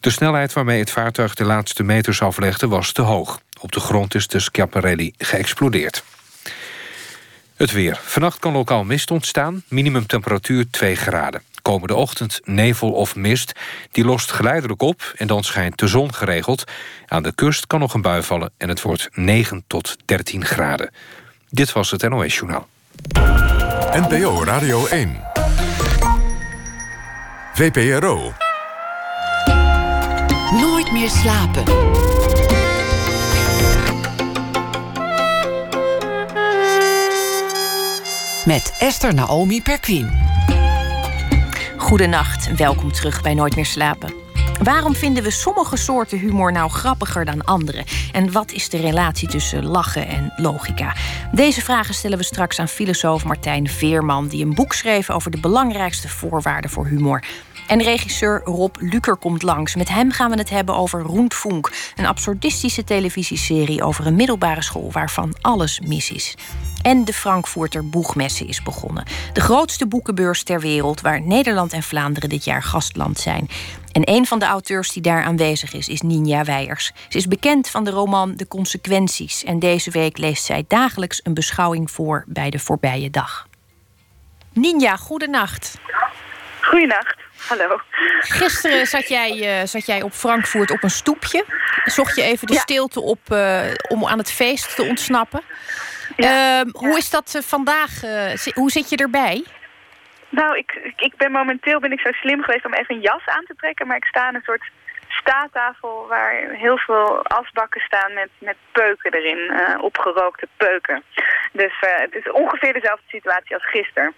De snelheid waarmee het vaartuig de laatste meters aflegde was te hoog. Op de grond is de Schiaparelli geëxplodeerd. Het weer. Vannacht kan lokaal mist ontstaan. Minimumtemperatuur 2 graden. Komende ochtend nevel of mist. Die lost geleidelijk op en dan schijnt de zon geregeld. Aan de kust kan nog een bui vallen en het wordt 9 tot 13 graden. Dit was het NOS Journaal. NPO Radio 1. VPRO. Nooit meer slapen. Met Esther Naomi Perquin. Goedenacht, welkom terug bij Nooit meer slapen. Waarom vinden we sommige soorten humor nou grappiger dan andere? En wat is de relatie tussen lachen en logica? Deze vragen stellen we straks aan filosoof Martijn Veerman, die een boek schreef over de belangrijkste voorwaarden voor humor. En regisseur Rob Luker komt langs. Met hem gaan we het hebben over Roentfunk, een absurdistische televisieserie over een middelbare school waarvan alles mis is. En de Frankfurter Boegmesse is begonnen. De grootste boekenbeurs ter wereld, waar Nederland en Vlaanderen dit jaar gastland zijn. En een van de auteurs die daar aanwezig is, is Ninja Weijers. Ze is bekend van de roman De Consequenties. En deze week leest zij dagelijks een beschouwing voor bij de voorbije dag. Ninja, goedenacht. Goedenacht. Hallo. Gisteren zat jij, uh, zat jij op Frankfurt op een stoepje. Zocht je even de ja. stilte op uh, om aan het feest te ontsnappen. Ja. Uh, hoe is dat uh, vandaag? hoe zit je erbij? Nou, ik, ik ben momenteel ben ik zo slim geweest om even een jas aan te trekken. Maar ik sta aan een soort staattafel waar heel veel asbakken staan met, met peuken erin. opgerookte peuken. Dus het is ongeveer dezelfde situatie als gisteren.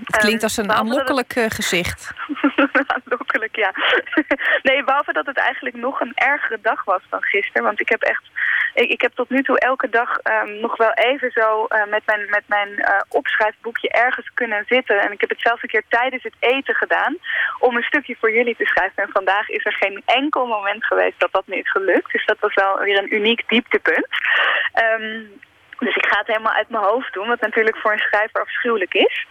Het klinkt als een aanlokkelijk eh, gezicht. Aanlokkelijk, ja. nee, behalve dat het eigenlijk nog een ergere dag was dan gisteren. Want ik heb echt... Ik, ik heb tot nu toe elke dag ehm, nog wel even zo eh, met mijn, met mijn eh, opschrijfboekje ergens kunnen zitten. En ik heb het zelfs een keer tijdens het eten gedaan om een stukje voor jullie te schrijven. En vandaag is er geen enkel moment geweest dat dat is gelukt. Dus dat was wel weer een uniek dieptepunt. Ehm, dus ik ga het helemaal uit mijn hoofd doen, wat natuurlijk voor een schrijver afschuwelijk is.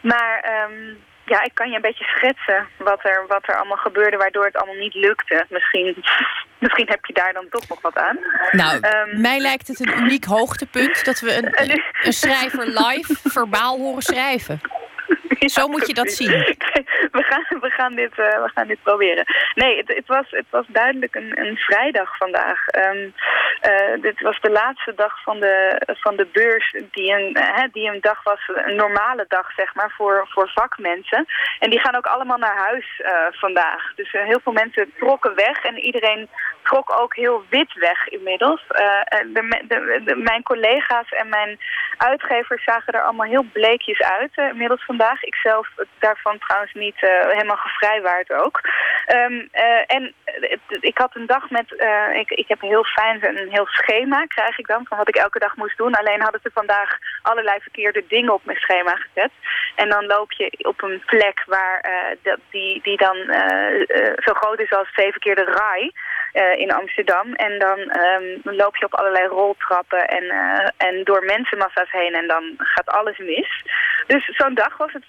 Maar ehm, ja, ik kan je een beetje schetsen wat er, wat er allemaal gebeurde, waardoor het allemaal niet lukte. Misschien, misschien heb je daar dan toch nog wat aan. Nou, Ehm. mij lijkt het een uniek hoogtepunt dat we een, een, een schrijver live verbaal horen schrijven. Zo moet je dat zien. We gaan, we gaan, dit, eh, we gaan dit proberen. Nee, het, het, was, het was duidelijk een, een vrijdag vandaag. Ehm, eh, dit was de laatste dag van de, van de beurs die een, hè, die een dag was, een normale dag zeg maar, voor, voor vakmensen. En die gaan ook allemaal naar huis vandaag. Dus heel veel mensen trokken weg en iedereen trok ook heel wit weg inmiddels. De, de, de- mijn collega's en mijn uitgevers zagen er allemaal heel bleekjes uit inmiddels vandaag. Ik zelf daarvan trouwens niet eh, helemaal gevrijwaard ook. Ehm, eh, en het- ik had een dag met, eh, ik, ik heb een heel fijn, een heel schema krijg ik dan van wat ik elke dag moest doen. Alleen hadden ze vandaag allerlei verkeerde dingen op mijn schema gezet. En dan loop je op een plek waar eh, dat, die, die dan eh, eh, zo groot is als zeven keer de RAI eh, in Amsterdam. En dan ehm, loop je op allerlei roltrappen en, eh, en door mensenmassa's heen en dan gaat alles mis. Dus zo'n dag was het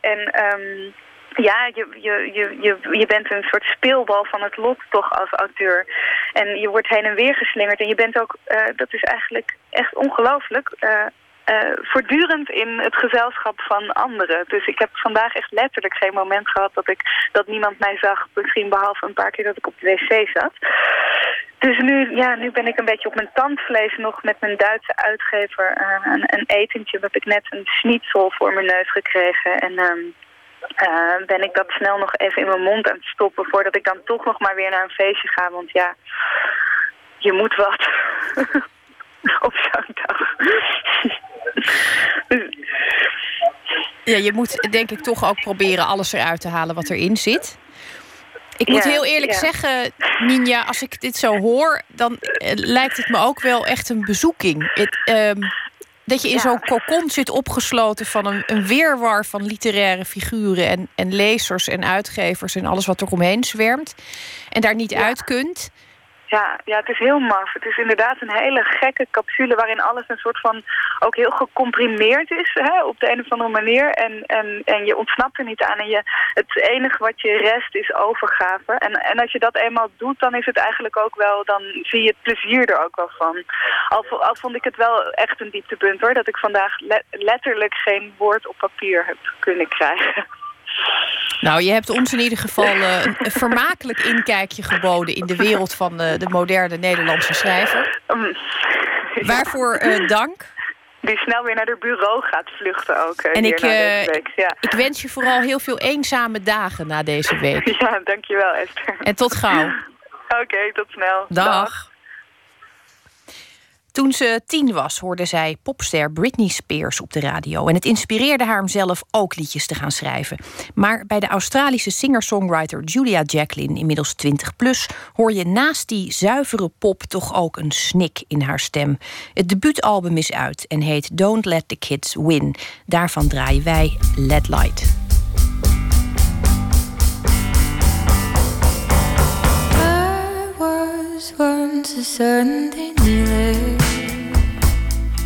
En ehm, ja, je, je, je, je, je bent een soort speelbal van het lot toch als auteur. En je wordt heen en weer geslingerd. En je bent ook, eh, dat is eigenlijk echt ongelooflijk... eh, eh, voortdurend in het gezelschap van anderen. Dus ik heb vandaag echt letterlijk geen moment gehad dat, ik, dat niemand mij zag. Misschien behalve een paar keer dat ik op de wc zat. Dus nu, ja, nu ben ik een beetje op mijn tandvlees nog met mijn Duitse uitgever eh, een, een etentje. Heb ik net een schnitzel voor mijn neus gekregen. En ehm, eh, ben ik dat snel nog even in mijn mond aan het stoppen... voordat ik dan toch nog maar weer naar een feestje ga. Want ja, je moet wat op zo'n dag. Ja, je moet denk ik toch ook proberen alles eruit te halen wat erin zit. Ik moet Ja, heel eerlijk ja. zeggen, Ninja, als ik dit zo hoor, dan eh, lijkt het me ook wel echt een bezoeking. Het, ehm, dat je in Ja. zo'n kokon zit opgesloten van een, een weerwar van literaire figuren en, en lezers en uitgevers en alles wat er omheen zwermt. En daar niet uit kunt. Ja, ja, het is heel maf. Het is inderdaad een hele gekke capsule waarin alles een soort van ook heel gecomprimeerd is hè, op de een of andere manier. En, en, en je ontsnapt er niet aan. En je, het enige wat je rest is overgave. En, en als je dat eenmaal doet, dan is het eigenlijk ook wel, dan zie je het plezier er ook wel van. Al, al vond ik het wel echt een dieptepunt hoor, dat ik vandaag le- letterlijk geen woord op papier heb kunnen krijgen. Nou, je hebt ons in ieder geval eh, een, vermakelijk inkijkje geboden in de wereld van de, de moderne Nederlandse schrijver. Mm. Waarvoor eh, dank. Die snel weer naar haar bureau gaat vluchten ook. eh, En ik, eh, week. Ja. Ik wens je vooral heel veel eenzame dagen na deze week. ja, dankjewel Esther. En tot gauw. Oké, tot snel. Dag. Toen ze tien was, hoorde zij popster Britney Spears op de radio. En het inspireerde haar om zelf ook liedjes te gaan schrijven. Maar bij de Australische singer-songwriter Julia Jacqueline, inmiddels 20 plus, hoor je naast die zuivere pop toch ook een snik in haar stem. Het debuutalbum is uit en heet Don't Let the Kids Win. Daarvan draaien wij Let Light.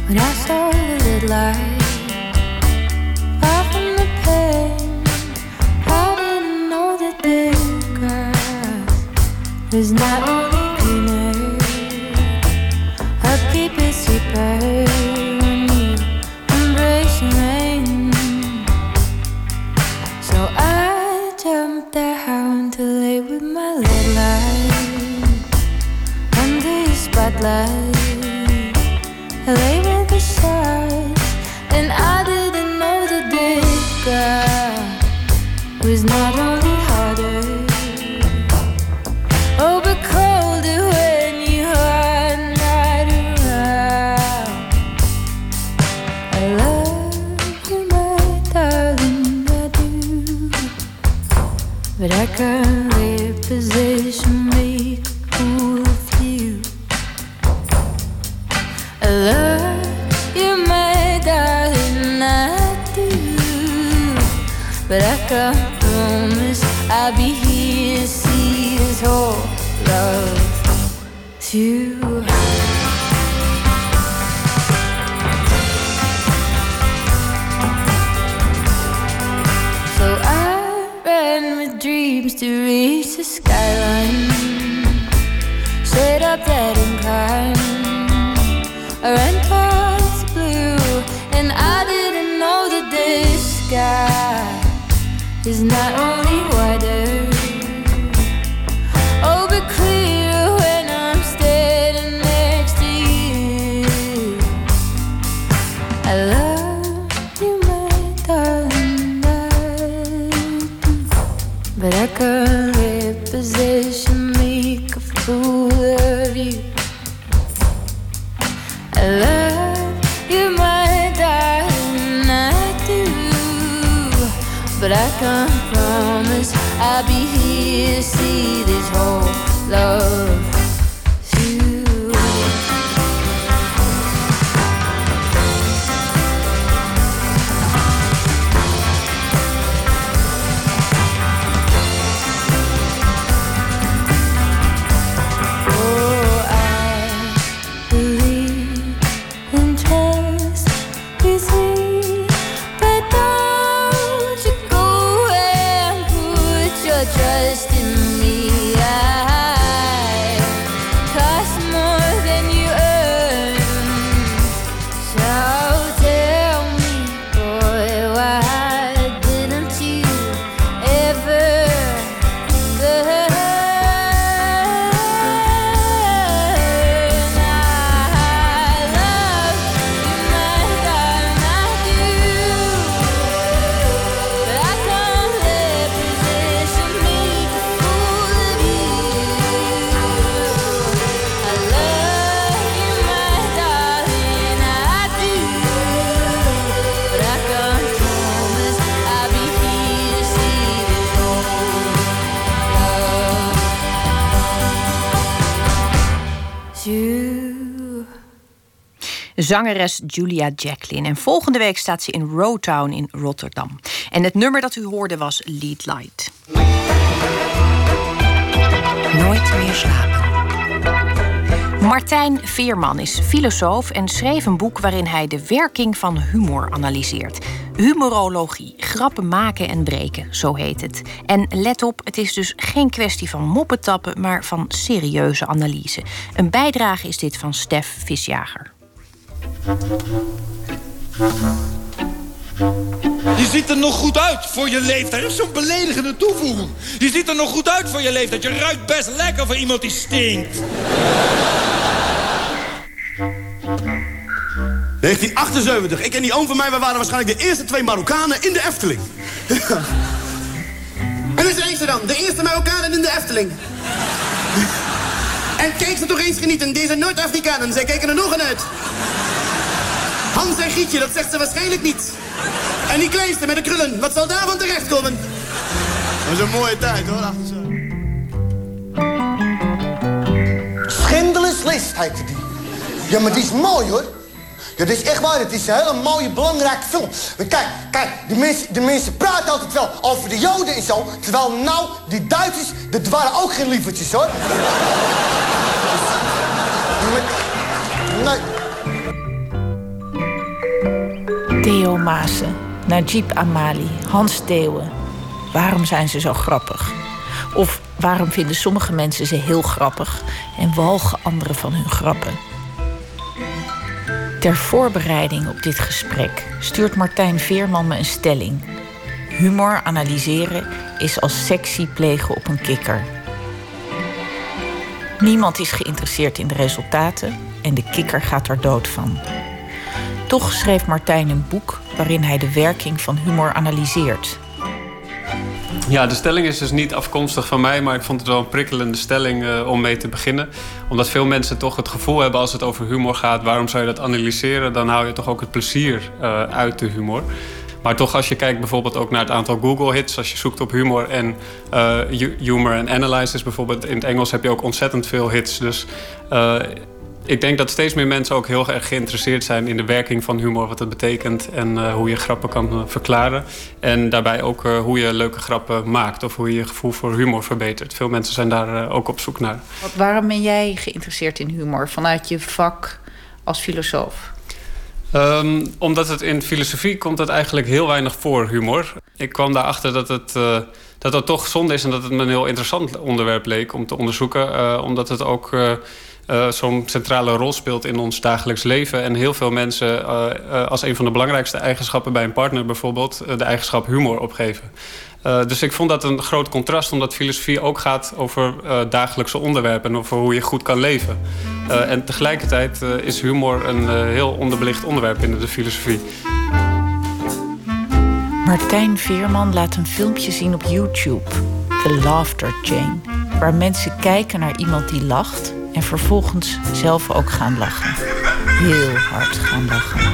When I saw the red light. I didn't know the was not only embrace rain. So I jumped down to lay with my red light spotlight. I lay I promise I'll be here to see this whole love too. So I ran with dreams to reach the skyline. Straight up that incline. I ran past blue, and I didn't know that this sky is not only Zangeres Julia Jacqueline. En volgende week staat ze in Rowtown in Rotterdam. En het nummer dat u hoorde was Lead Light. Nooit meer slapen. Martijn Veerman is filosoof en schreef een boek waarin hij de werking van humor analyseert. Humorologie, grappen maken en breken, zo heet het. En let op, het is dus geen kwestie van moppetappen, maar van serieuze analyse. Een bijdrage is dit van Stef Visjager. Je ziet er nog goed uit voor je leeftijd. Dat is zo'n beledigende toevoeging. Je ziet er nog goed uit voor je leeftijd. Je ruikt best lekker voor iemand die stinkt. 1978. Ik en die oom van mij, wij waren waarschijnlijk de eerste twee Marokkanen in de Efteling. En dus eens dan, de eerste Marokkanen in de Efteling. En kijk ze toch eens genieten, deze Noord-Afrikanen, zij kijken er nog aan uit. Hans en Gietje, dat zegt ze waarschijnlijk niet. En die kleinste met de krullen, wat zal daarvan terechtkomen? Dat is een mooie tijd hoor, achter. Schindler's List die. Ja, maar die is mooi hoor. Ja, dat is echt waar. Het is een hele mooie, belangrijke film. Maar kijk, kijk, de mensen, de mensen praten altijd wel over de Joden en zo. Terwijl nou, die Duitsers, dat waren ook geen lievertjes hoor. Theo Maassen, Najib Amali, Hans Theeuwen. Waarom zijn ze zo grappig? Of waarom vinden sommige mensen ze heel grappig en walgen anderen van hun grappen? Ter voorbereiding op dit gesprek stuurt Martijn Veerman me een stelling. Humor analyseren is als sectie plegen op een kikker. Niemand is geïnteresseerd in de resultaten en de kikker gaat er dood van. Toch schreef Martijn een boek waarin hij de werking van humor analyseert. Ja, de stelling is dus niet afkomstig van mij, maar ik vond het wel een prikkelende stelling eh, om mee te beginnen. Omdat veel mensen toch het gevoel hebben als het over humor gaat, waarom zou je dat analyseren? Dan hou je toch ook het plezier eh, uit de humor. Maar toch, als je kijkt bijvoorbeeld ook naar het aantal Google-hits, als je zoekt op humor en eh, hu- humor en analysis bijvoorbeeld, in het Engels heb je ook ontzettend veel hits. Dus Ik denk dat steeds meer mensen ook heel erg geïnteresseerd zijn in de werking van humor, wat het betekent en uh, hoe je grappen kan uh, verklaren. En daarbij ook uh, hoe je leuke grappen maakt of hoe je je gevoel voor humor verbetert. Veel mensen zijn daar ook op zoek naar. Wat, waarom ben jij geïnteresseerd in humor vanuit je vak als filosoof? Um, omdat het in filosofie komt het eigenlijk heel weinig voor, humor. Ik kwam daarachter dat het, uh, dat het toch zonde is... en dat het me een heel interessant onderwerp leek om te onderzoeken. Uh, omdat het ook uh, zo'n centrale rol speelt in ons dagelijks leven. En heel veel mensen als een van de belangrijkste eigenschappen bij een partner... bijvoorbeeld de eigenschap humor opgeven. Uh, dus ik vond dat een groot contrast, omdat filosofie ook gaat over uh, dagelijkse onderwerpen en over hoe je goed kan leven. Uh, en tegelijkertijd is humor een heel onderbelicht onderwerp binnen de filosofie. Martijn Veerman laat een filmpje zien op YouTube, The Laughter Chain, waar mensen kijken naar iemand die lacht en vervolgens zelf ook gaan lachen. Heel hard gaan lachen.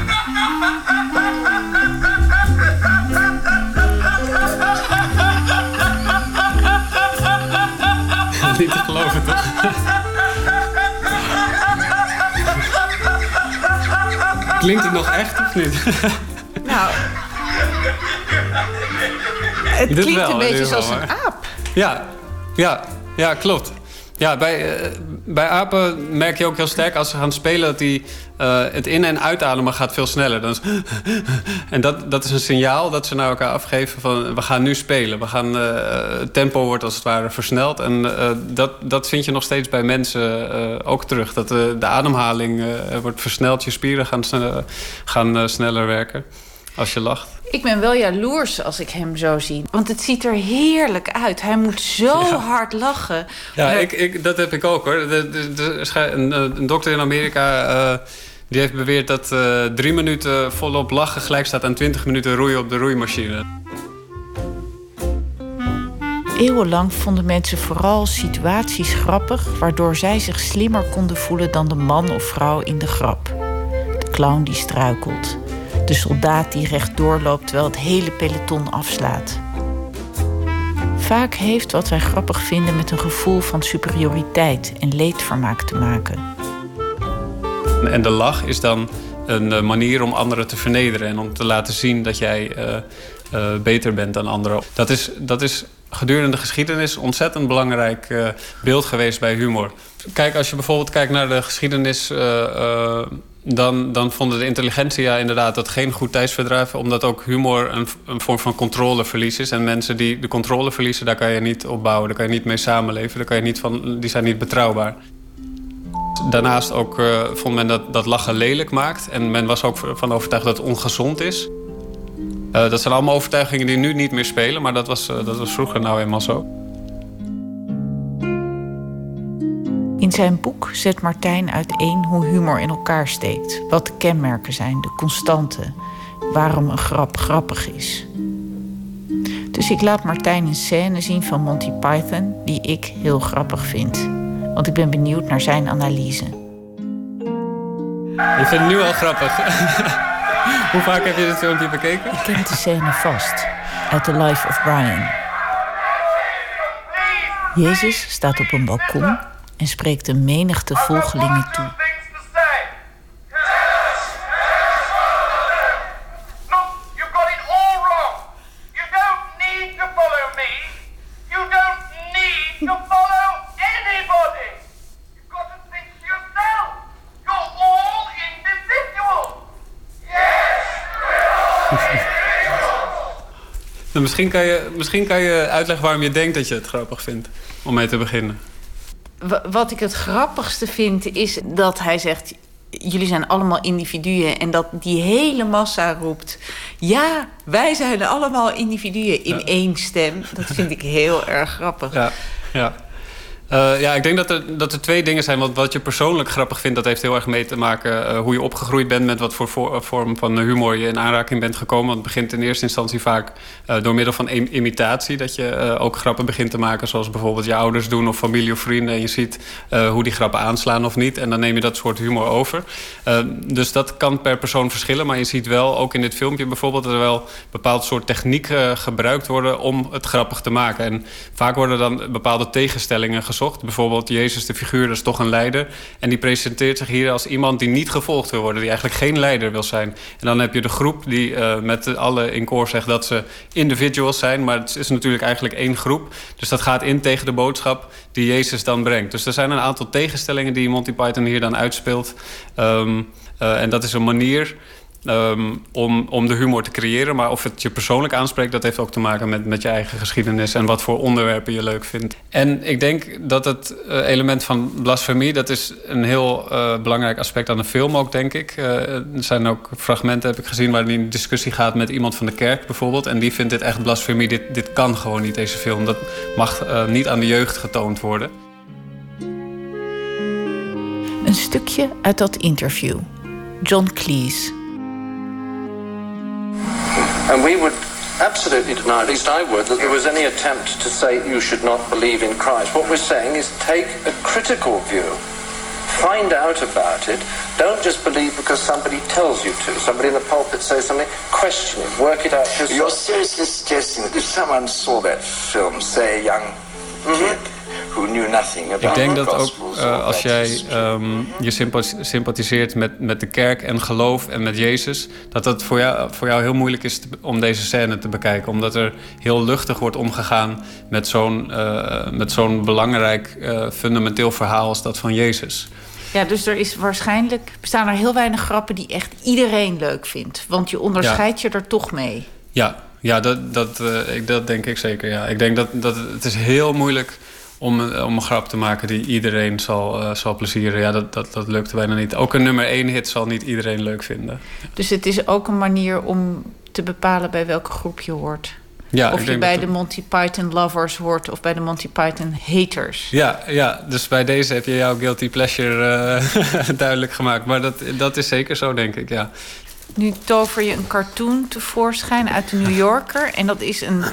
niet te geloven, toch? Klinkt het nog echt of niet? Nou, het klinkt wel, een beetje zoals een aap. Ja, ja, ja klopt. Ja, bij, uh, bij apen merk je ook heel sterk als ze gaan spelen dat die, uh, het in- en uitademen gaat veel sneller. Dan en dat, dat is een signaal dat ze naar elkaar afgeven van we gaan nu spelen. We gaan, uh, het tempo wordt als het ware versneld. En dat, dat vind je nog steeds bij mensen ook terug. Dat de ademhaling wordt versneld, je spieren gaan, gaan sneller werken als je lacht. Ik ben wel jaloers als ik hem zo zie. Want het ziet er heerlijk uit. Hij moet zo ja. hard lachen. Ja, ik, ik, dat heb ik ook hoor. De, de, de, een, een, dokter in Amerika uh, die heeft beweerd dat uh, drie minuten volop lachen gelijk staat aan 20 minuten roeien op de roeimachine. Eeuwenlang vonden mensen vooral situaties grappig, waardoor zij zich slimmer konden voelen dan de man of vrouw in de grap. De clown die struikelt, de soldaat die rechtdoor loopt terwijl het hele peloton afslaat. Vaak heeft wat wij grappig vinden met een gevoel van superioriteit en leedvermaak te maken. En de lach is dan een manier om anderen te vernederen en om te laten zien dat jij uh, uh, beter bent dan anderen. Dat is, dat is gedurende de geschiedenis ontzettend belangrijk beeld geweest bij humor. Kijk, als je bijvoorbeeld kijkt naar de geschiedenis dan, dan vonden de intelligentsia inderdaad dat geen goed tijdsverdrijf... omdat ook humor een, een, vorm van controleverlies is. En mensen die de controle verliezen, daar kan je niet op bouwen. Daar kan je niet mee samenleven. Daar kan je niet van, die zijn niet betrouwbaar. Daarnaast ook, uh, vond men dat, dat lachen lelijk maakt. En men was ook van overtuigd dat het ongezond is. Uh, dat zijn allemaal overtuigingen die nu niet meer spelen... maar dat was, uh, dat was vroeger nou eenmaal zo. In zijn boek zet Martijn uiteen hoe humor in elkaar steekt, wat de kenmerken zijn, de constanten, waarom een grap grappig is. Dus ik laat Martijn een scène zien van Monty Python die ik heel grappig vind, want ik ben benieuwd naar zijn analyse. Je vindt het nu al grappig. hoe vaak heb je dit filmpje bekeken? Ik ken de scène vast, uit The Life of Brian. Jezus staat op een balkon en spreekt een menigte volgelingen toe. Nou, misschien, kan je, misschien kan je uitleggen waarom je denkt dat je het grappig vindt. Om mee te beginnen wat ik het grappigste vind is dat hij zegt: jullie zijn allemaal individuen. En dat die hele massa roept: ja, wij zijn allemaal individuen in ja. één stem. Dat vind ik heel erg grappig. Ja, ja. Uh, ja, ik denk dat er, dat er twee dingen zijn. Want wat je persoonlijk grappig vindt, dat heeft heel erg mee te maken uh, hoe je opgegroeid bent, met wat voor, voor vorm van humor je in aanraking bent gekomen. Want het begint in eerste instantie vaak door middel van imitatie. Dat je ook grappen begint te maken, zoals bijvoorbeeld je ouders doen of familie of vrienden. En je ziet hoe die grappen aanslaan of niet. En dan neem je dat soort humor over. dus dat kan per persoon verschillen. Maar je ziet wel, ook in dit filmpje bijvoorbeeld, dat er wel bepaald soort technieken gebruikt worden om het grappig te maken. En vaak worden dan bepaalde tegenstellingen Bijvoorbeeld Jezus, de figuur, dat is toch een leider. En die presenteert zich hier als iemand die niet gevolgd wil worden. Die eigenlijk geen leider wil zijn. En dan heb je de groep die uh, met alle in koor zegt dat ze individuals zijn. Maar het is natuurlijk eigenlijk één groep. Dus dat gaat in tegen de boodschap die Jezus dan brengt. Dus er zijn een aantal tegenstellingen die Monty Python hier dan uitspeelt. Um, uh, en dat is een manier Um, om, om de humor te creëren. Maar of het je persoonlijk aanspreekt, dat heeft ook te maken met, met je eigen geschiedenis en wat voor onderwerpen je leuk vindt. En ik denk dat het uh, element van blasfemie, dat is een heel uh, belangrijk aspect aan de film ook, denk ik. Uh, er zijn ook fragmenten, heb ik gezien, waarin een discussie gaat met iemand van de kerk bijvoorbeeld. En die vindt dit echt blasfemie. Dit, dit kan gewoon niet, deze film. Dat mag niet aan de jeugd getoond worden. Een stukje uit dat interview. John Cleese. And we would absolutely deny, at least I would, that there was any attempt to say you should not believe in Christ. What we're saying is take a critical view. Find out about it. Don't just believe because somebody tells you to. Somebody in the pulpit says something. Question it. Work it out yourself. You're seriously suggesting that if someone saw that film, say a young mm -hmm. kid, who knew nothing about Ik denk dat ook uh, als jij um, je sympathiseert met, met de kerk en geloof en met Jezus, dat het voor jou, voor jou heel moeilijk is te, om deze scène te bekijken. Omdat er heel luchtig wordt omgegaan met zo'n uh, met zo'n belangrijk uh, fundamenteel verhaal als dat van Jezus. Ja, dus er is waarschijnlijk bestaan er heel weinig grappen die echt iedereen leuk vindt. Want je onderscheidt ja. je er toch mee. Ja, ja dat, dat, ik, dat denk ik zeker. Ja. Ik denk dat, dat het is heel moeilijk om, om een grap te maken die iedereen zal, uh, zal plezieren. Ja, dat, dat, dat lukt bijna niet. Ook een nummer één hit zal niet iedereen leuk vinden. Dus het is ook een manier om te bepalen bij welke groep je hoort. Ja, of je bij de Monty Python lovers hoort of bij de Monty Python haters. Ja, ja dus bij deze heb je jouw guilty pleasure uh, duidelijk gemaakt. Maar dat, dat is zeker zo, denk ik, ja. Nu tover je een cartoon tevoorschijn uit de New Yorker. En dat is een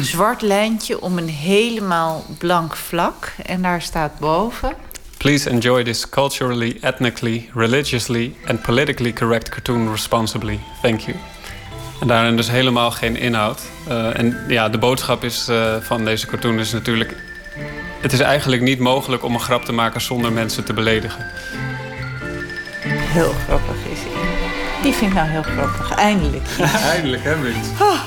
zwart lijntje om een helemaal blank vlak. En daar staat boven... Please enjoy this culturally, ethnically, religiously and politically correct cartoon responsibly. Thank you. En daarin dus helemaal geen inhoud. Uh, en ja, de boodschap is, uh, van deze cartoon is natuurlijk... Het is eigenlijk niet mogelijk om een grap te maken zonder mensen te beledigen. Heel grappig is hij. Die vind ik nou heel grappig. Eindelijk. Eindelijk, hè, Mint? Oh.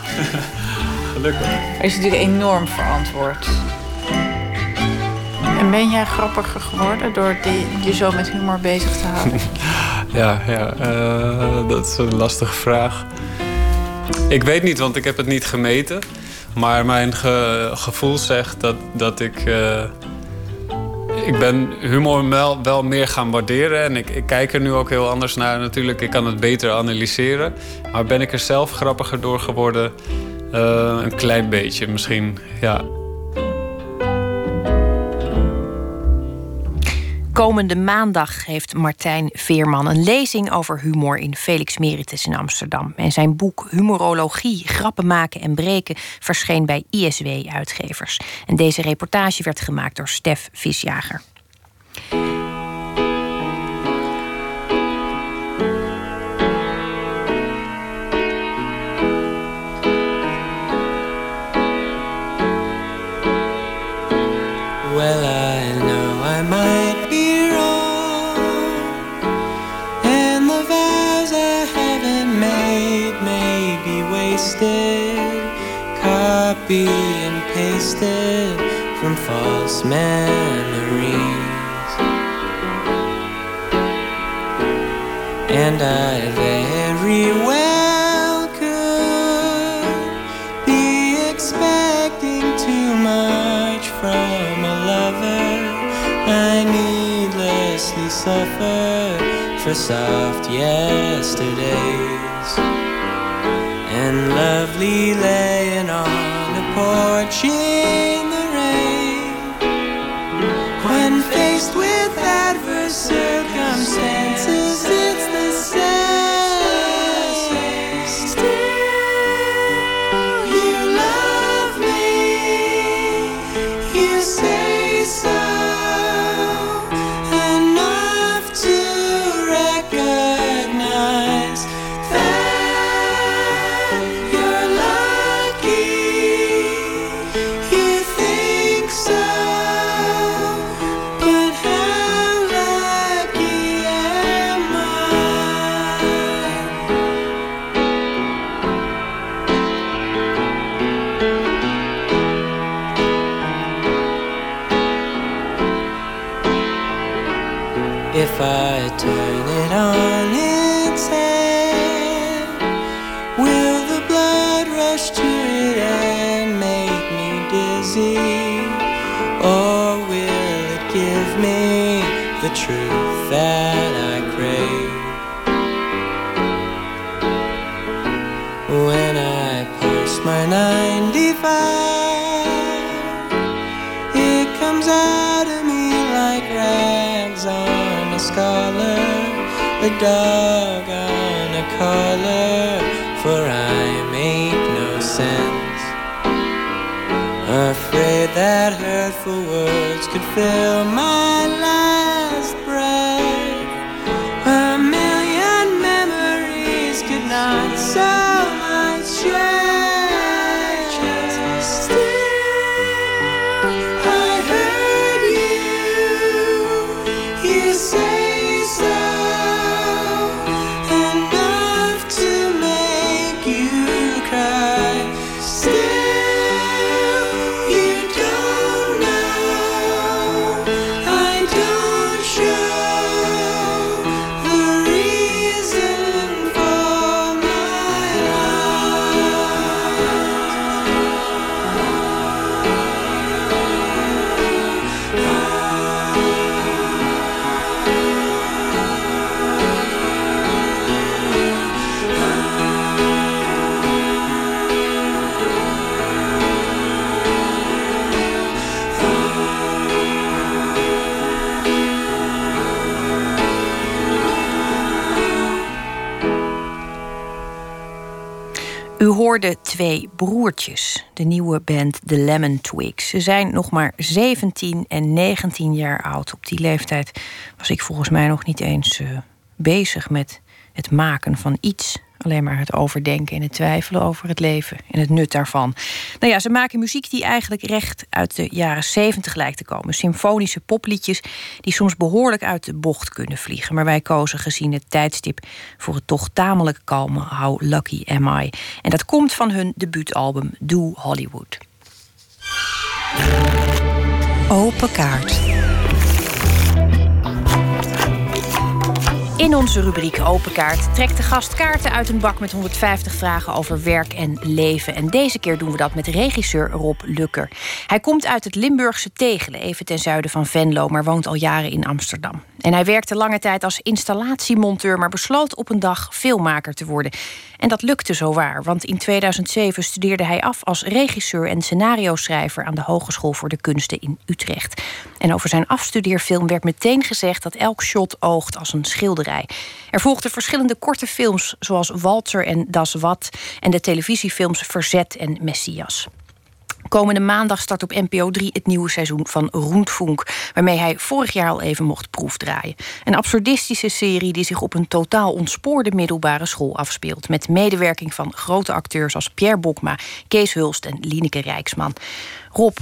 Gelukkig. Hij is natuurlijk enorm verantwoord. En ben jij grappiger geworden door je zo met humor bezig te houden? ja, ja uh, dat is een lastige vraag. Ik weet niet, want ik heb het niet gemeten. Maar mijn ge gevoel zegt dat, dat ik... Uh, ik ben humor wel, meer gaan waarderen. En ik, ik, kijk er nu ook heel anders naar natuurlijk. Ik kan het beter analyseren. Maar ben ik er zelf grappiger door geworden? Uh, een klein beetje misschien, ja. Komende maandag heeft Martijn Veerman een lezing over humor in Felix Meritus in Amsterdam. En zijn boek Humorologie, Grappen maken en breken verscheen bij ISW-uitgevers. En deze reportage werd gemaakt door Stef Visjager. And pasted from false memories. And I very well could be expecting too much from a lover. I needlessly suffer for soft yesterdays and lovely laying on porch in the rain. When faced with adverse truth that I crave? When I post my 95, it comes out of me like rags on a scholar, a dog on a collar, for I make no sense. Afraid that hurtful words could fill my twee broertjes, de nieuwe band The Lemon Twigs. Ze zijn nog maar 17 en 19 jaar oud. Op die leeftijd was ik volgens mij nog niet eens eh, bezig met het maken van iets. Alleen maar het overdenken en het twijfelen over het leven en het nut daarvan. Nou ja, ze maken muziek die eigenlijk recht uit de jaren 70 lijkt te komen. Symfonische popliedjes die soms behoorlijk uit de bocht kunnen vliegen. Maar wij kozen gezien het tijdstip voor het toch tamelijk kalme How Lucky Am I. En dat komt van hun debuutalbum Do Hollywood. Open kaart. In onze rubriek Open Kaart trekt de gast kaarten uit een bak met 150 vragen over werk en leven. En deze keer doen we dat met regisseur Rob Lukker. Hij komt uit het Limburgse Tegelen, even ten zuiden van Venlo, maar woont al jaren in Amsterdam. En hij werkte lange tijd als installatiemonteur, maar besloot op een dag filmmaker te worden. En dat lukte zo waar, want in 2007 studeerde hij af als regisseur en scenario-schrijver aan de Hogeschool voor de Kunsten in Utrecht. En over zijn afstudeerfilm werd meteen gezegd dat elk shot oogt als een schilderij. Er volgden verschillende korte films, zoals Walter en Das Wat, en de televisiefilms Verzet en Messias. Komende maandag start op NPO 3 het nieuwe seizoen van Roentfunk, waarmee hij vorig jaar al even mocht proefdraaien. Een absurdistische serie die zich op een totaal ontspoorde middelbare school afspeelt, met medewerking van grote acteurs als Pierre Bokma, Kees Hulst en Lineke Rijksman. Rob,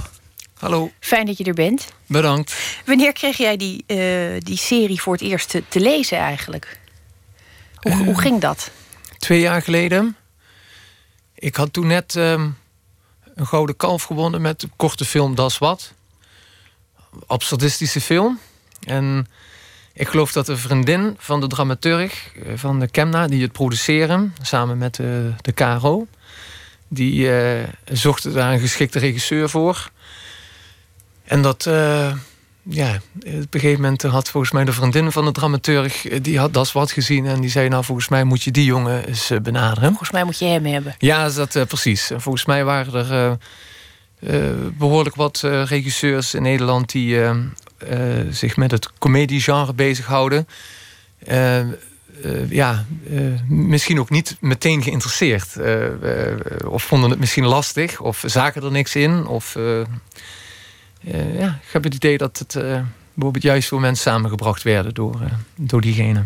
Hallo. fijn dat je er bent. Bedankt. Wanneer kreeg jij die, eh, die serie voor het eerst te, te lezen eigenlijk? Hoe, hoe ging dat? Twee jaar geleden. Ik had toen net ehm, een gouden kalf gewonnen met de korte film Das Wat. Absurdistische film. En ik geloof dat de vriendin van de dramaturg eh, van de Kemna, die het produceren, samen met de, de KRO, die eh, zochten daar een geschikte regisseur voor. En dat, eh, ja, op een gegeven moment had volgens mij de vriendin van de dramaturg, eh, die had das wat gezien en die zei, nou volgens mij moet je die jongen eens eh, benaderen. Volgens mij moet je hem hebben. Ja, is dat eh, precies. En volgens mij waren er eh, eh, behoorlijk wat regisseurs in Nederland die zich met het comediegenre bezighouden. Ja, misschien ook niet meteen geïnteresseerd. Of vonden het misschien lastig, of zagen er niks in. Of ja, ik heb het idee dat het eh, bijvoorbeeld juist voor mensen samengebracht werden door, eh, door diegene.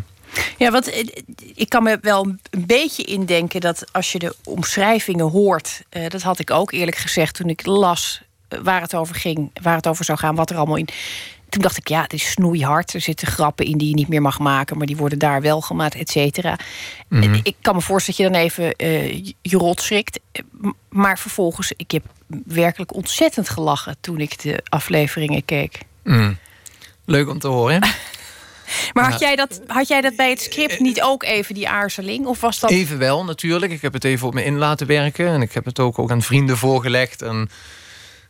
Ja, want eh, ik kan me wel een beetje indenken dat als je de omschrijvingen hoort, eh, dat had ik ook eerlijk gezegd toen ik las eh, waar het over ging, waar het over zou gaan, wat er allemaal in. Toen dacht ik, ja, het is snoeihard. Er zitten grappen in die je niet meer mag maken, maar die worden daar wel gemaakt, et cetera. Mhm. Ik kan me voorstellen dat je dan even eh, je rot schrikt. Eh, Maar vervolgens, ik heb werkelijk ontzettend gelachen toen ik de afleveringen keek. Mm. Leuk om te horen. Maar had, jij dat, had jij dat bij het script niet ook even, die aarzeling? Of was dat... Even wel, natuurlijk. Ik heb het even op me in laten werken. En ik heb het ook, ook aan vrienden voorgelegd. En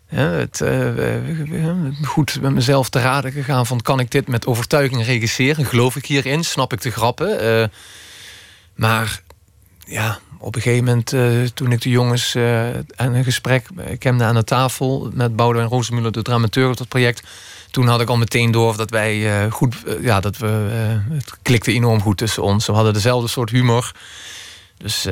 ja, het, eh, goed met mezelf te raden gegaan van... kan ik dit met overtuiging regisseren? Geloof ik hierin? Snap ik de grappen? Eh, maar ja, op een gegeven moment, eh, toen ik de jongens eh, aan een gesprek kende aan de tafel... met Boudewijn Rozemuller, de dramateur op dat project... toen had ik al meteen door dat wij eh, goed... ja, dat we, het klikte enorm goed tussen ons. We hadden dezelfde soort humor... Dus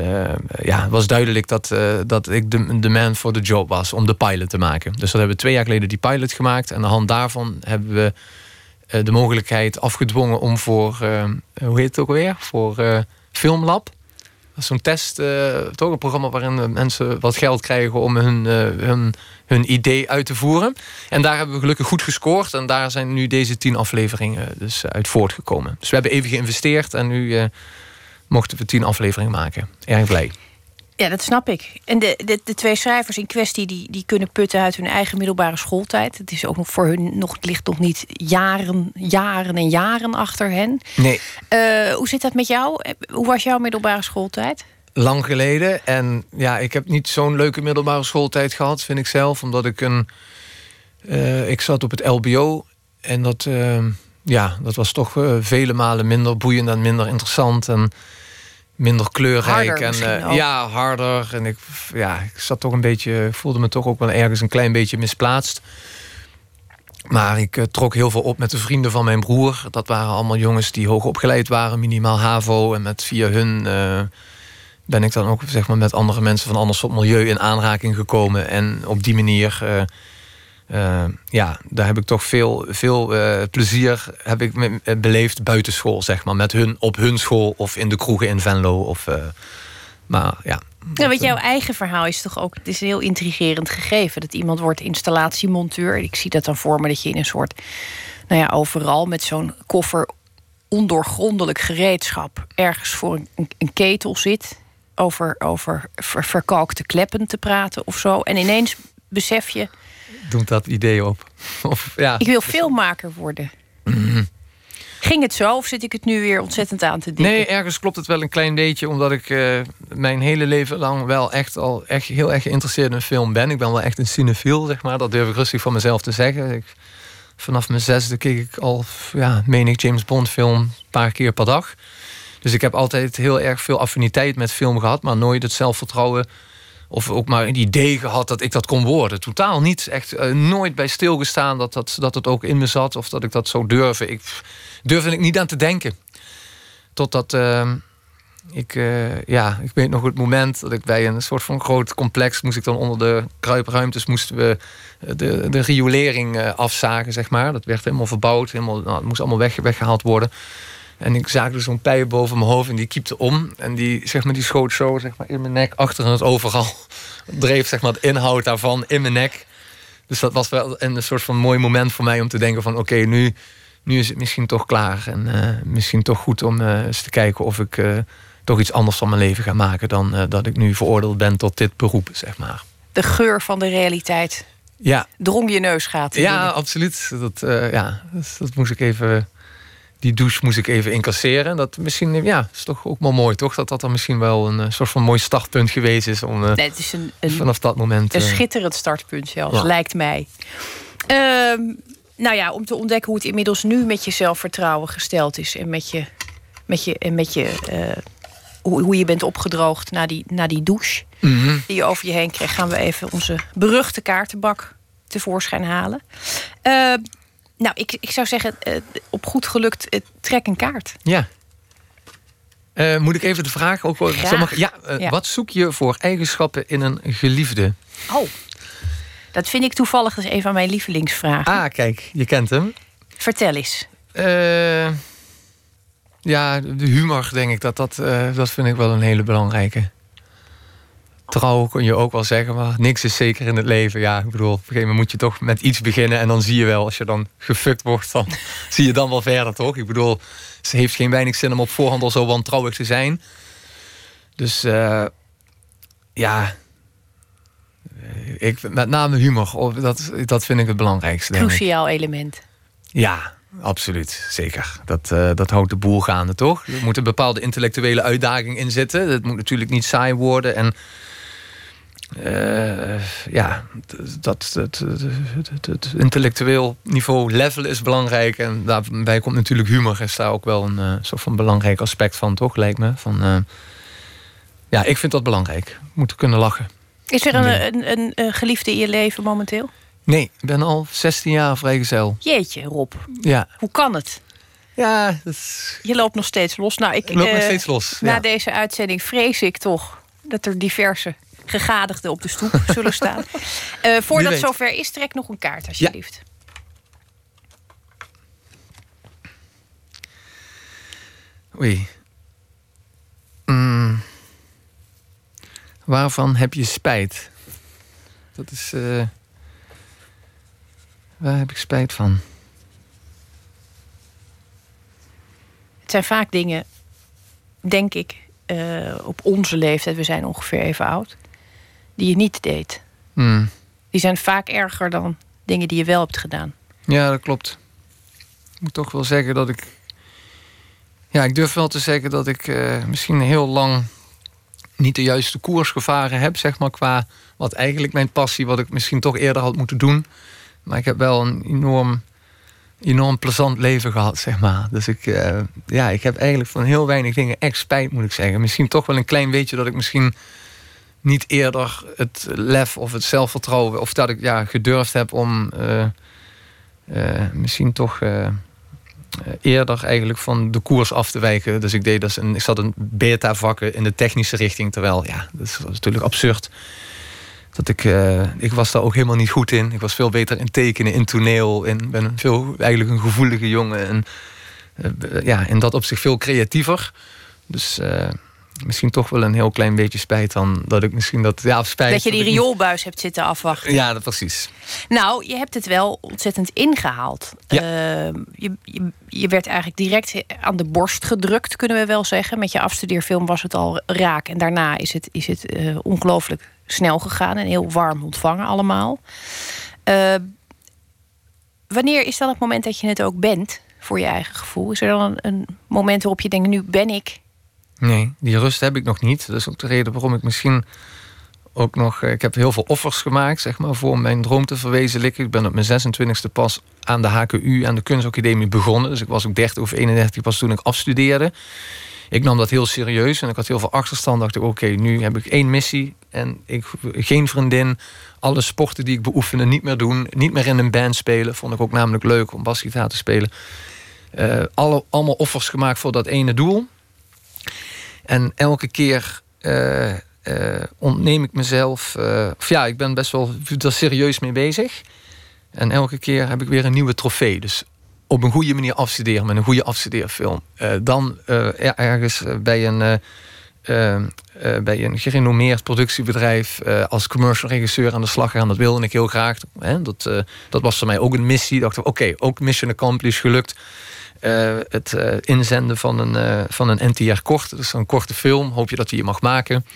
ja, het was duidelijk dat, dat ik de, man voor de job was om de pilot te maken. Dus dat hebben we twee jaar geleden die pilot gemaakt. En aan de hand daarvan hebben we de mogelijkheid afgedwongen om voor, hoe heet het ook alweer? Voor Filmlab. Zo'n test, eh, toch een programma waarin eh, mensen wat geld krijgen om hun, eh, hun, hun idee uit te voeren. En daar hebben we gelukkig goed gescoord. En daar zijn nu deze tien afleveringen dus uit voortgekomen. Dus we hebben even geïnvesteerd en nu eh, mochten we tien afleveringen maken. Erg blij. Ja, dat snap ik. En de, de, de twee schrijvers in kwestie die, die kunnen putten uit hun eigen middelbare schooltijd. Het is ook nog voor hun nog, het ligt nog niet jaren, jaren en jaren achter hen. Nee, Eh, hoe zit dat met jou? Hoe was jouw middelbare schooltijd? lang geleden. En ja, ik heb niet zo'n leuke middelbare schooltijd gehad, vind ik zelf. Omdat ik een. eh, ik zat op het LBO. En dat, eh, ja, dat was toch vele malen minder boeiend en minder interessant. En minder kleurrijk. Harder en eh, ja, harder. En ik, ja, ik zat toch een beetje. voelde me toch ook wel ergens een klein beetje misplaatst. Maar ik eh, trok heel veel op met de vrienden van mijn broer. Dat waren allemaal jongens die hoog opgeleid waren, minimaal HAVO. En met via hun eh, ben ik dan ook zeg maar, met andere mensen van ander soort milieu in aanraking gekomen. En op die manier, eh, ja, daar heb ik toch veel, veel eh, plezier heb ik eh, beleefd buiten school, zeg maar. Met hun op hun school of in de kroegen in Venlo. Of, maar ja, Ja, want jouw eigen verhaal is toch ook... Het is een heel intrigerend gegeven. Dat iemand wordt installatiemonteur. Ik zie dat dan voor me dat je in een soort... Nou ja, overal met zo'n koffer ondoorgrondelijk gereedschap... ergens voor een, een ketel zit... over, over ver- verkalkte kleppen te praten of zo. En ineens besef je... doet dat idee op. Of, ja. ik wil filmmaker worden. Ging het zo of zit ik het nu weer ontzettend aan te denken? Nee, ergens klopt het wel een klein beetje, omdat ik eh, mijn hele leven lang wel echt al echt heel erg geïnteresseerd in film ben. Ik ben wel echt een cinefiel, zeg maar. Dat durf ik rustig van mezelf te zeggen. Ik, vanaf mijn zesde keek ik al, ja, meen ik, James Bond film een paar keer per dag. Dus ik heb altijd heel erg veel affiniteit met film gehad, maar nooit het zelfvertrouwen of ook maar een idee gehad dat ik dat kon worden. Totaal niet. Echt eh, nooit bij stilgestaan dat, dat, dat het ook in me zat of dat ik dat zou durven. Ik durfde ik niet aan te denken. Totdat eh, ik, eh, ja, ik weet nog het moment dat ik bij een soort van groot complex moest ik dan onder de kruipruimtes moesten we eh, de, de riolering afzagen, zeg maar. Dat werd helemaal verbouwd, helemaal, nou, het moest allemaal weg, weggehaald worden. En ik zaagde zo'n pijp boven mijn hoofd en die kiepte om. En die, zeg maar, die schoot zo zeg maar, in mijn nek, achter het overal. Dreef zeg maar, het inhoud daarvan in mijn nek. Dus dat was wel een soort van mooi moment voor mij om te denken van... oké, nu, nu is het misschien toch klaar. En eh, misschien toch goed om eh, eens te kijken of ik eh, toch iets anders van mijn leven ga maken... dan dat ik nu veroordeeld ben tot dit beroep, zeg maar. De geur van de realiteit Ja, drong je neusgaten ja binnen. absoluut. Dat, ja, dat, dat moest ik even... Die douche moest ik even incasseren. Dat misschien, ja, is toch ook wel mooi, toch? Dat dat dan misschien wel een eh, soort van mooi startpunt geweest is. Om, eh, Nee, het is een, een, vanaf dat moment... een eh, schitterend startpunt zelfs, Ja. lijkt mij. Ehm, nou ja, om te ontdekken hoe het inmiddels nu met je zelfvertrouwen gesteld is. En met je, met je, en met je hoe, hoe je bent opgedroogd na die, na die douche mhm. die je over je heen kreeg, gaan we even onze beruchte kaartenbak tevoorschijn halen. Eh, nou, ik, ik zou zeggen, eh, op goed gelukt, eh, trek een kaart. Ja. Eh, moet ik even de vraag ook wel- ja, Ja. Wat zoek je voor eigenschappen in een geliefde? Oh, dat vind ik toevallig dus een van mijn lievelingsvragen. Ah, kijk, je kent hem. Vertel eens. Ja, de humor, denk ik, dat, dat, dat vind ik wel een hele belangrijke. Trouw kun je ook wel zeggen, maar niks is zeker in het leven. Ja, ik bedoel, op een gegeven moment moet je toch met iets beginnen. En dan zie je wel, als je dan gefukt wordt, dan zie je dan wel verder, toch? Ik bedoel, het heeft geen weinig zin om op voorhand al zo wantrouwig te zijn. Dus eh, ja, ik, met name humor, dat, dat vind ik het belangrijkste. Cruciaal element. Ja, absoluut. Zeker. Dat, eh, dat houdt de boel gaande, toch? Er moet een bepaalde intellectuele uitdaging in zitten. Het moet natuurlijk niet saai worden. En ja, dat, het, intellectueel niveau level is belangrijk. En daarbij komt natuurlijk humor. Is daar ook wel een uh, soort van belangrijk aspect van, toch? Lijkt me. Van, ja, ik vind dat belangrijk. Moeten kunnen lachen. Is er een, een, een, geliefde in je leven momenteel? Nee, ik ben al 16 jaar vrijgezel. Jeetje, Rob. Ja. Hoe kan het? Ja, Je loopt nog steeds los. Nou, ik, ik loop nog steeds los. Na ja. deze uitzending vrees ik toch dat er diverse gegadigden op de stoep zullen staan. Uh, voordat het zover is, trek nog een kaart, alsjeblieft. Ja. Oei. Mm. Waarvan heb je spijt? Dat is. Uh, waar heb ik spijt van? Het zijn vaak dingen, denk ik, uh, op onze leeftijd, we zijn ongeveer even oud, die je niet deed. Mm. Die zijn vaak erger dan dingen die je wel hebt gedaan. Ja, dat klopt. Ik moet toch wel zeggen dat ik. Ja, ik durf wel te zeggen dat ik uh, misschien heel lang niet de juiste koers gevaren heb, zeg maar, qua wat eigenlijk mijn passie, wat ik misschien toch eerder had moeten doen. Maar ik heb wel een enorm, enorm plezant leven gehad, zeg maar. Dus ik, uh, ja, ik heb eigenlijk van heel weinig dingen echt spijt, moet ik zeggen. Misschien toch wel een klein beetje dat ik misschien niet eerder het lef of het zelfvertrouwen, of dat ik ja, gedurfd heb om uh, uh, misschien toch eerder eigenlijk van de koers af te wijken. Dus ik deed dus een, ik zat een beta vakken in de technische richting. Terwijl, ja, dat is natuurlijk absurd. Dat ik, ik was daar ook helemaal niet goed in. Ik was veel beter in tekenen, in toneel. En ben veel, eigenlijk een gevoelige jongen. En ja, in dat opzicht veel creatiever. Dus misschien toch wel een heel klein beetje spijt dan dat ik misschien dat. Ja, spijt. Dat je die rioolbuis hebt zitten afwachten. Ja, dat precies. Nou, je hebt het wel ontzettend ingehaald. Ja. Uh, je, je, je, werd eigenlijk direct aan de borst gedrukt, kunnen we wel zeggen. Met je afstudeerfilm was het al raak. En daarna is het, is het uh, ongelooflijk snel gegaan en heel warm ontvangen allemaal. Uh, wanneer is dan het moment dat je het ook bent voor je eigen gevoel? Is er dan een, een moment waarop je denkt, nu ben ik Nee, die rust heb ik nog niet. Dat is ook de reden waarom ik misschien ook nog... Ik heb heel veel offers gemaakt, zeg maar, voor mijn droom te verwezenlijken. Ik ben op mijn 26e pas aan de HKU, aan de kunstacademie begonnen. Dus ik was ook 30 of 31 pas toen ik afstudeerde. Ik nam dat heel serieus en ik had heel veel achterstand. Dacht ik, oké, nu heb ik één missie en ik, geen vriendin. Alle sporten die ik beoefende niet meer doen. Niet meer in een band spelen. Vond ik ook namelijk leuk om basgitaar te spelen. Uh, alle, allemaal offers gemaakt voor dat ene doel. En elke keer uh, uh, ontneem ik mezelf. Uh, of ja, ik ben best wel er serieus mee bezig. En elke keer heb ik weer een nieuwe trofee. Dus op een goede manier afstuderen met een goede afstudeerfilm. dan ergens bij een. bij een gerenommeerd productiebedrijf als commercial regisseur aan de slag gaan. Dat wilde ik heel graag. Hè? Dat, dat was voor mij ook een missie. Ik dacht, oké, ook mission accomplished, gelukt. Uh, het uh, inzenden van een, uh, van een NTR-kort. Dus een korte film. Hoop je dat die je mag maken.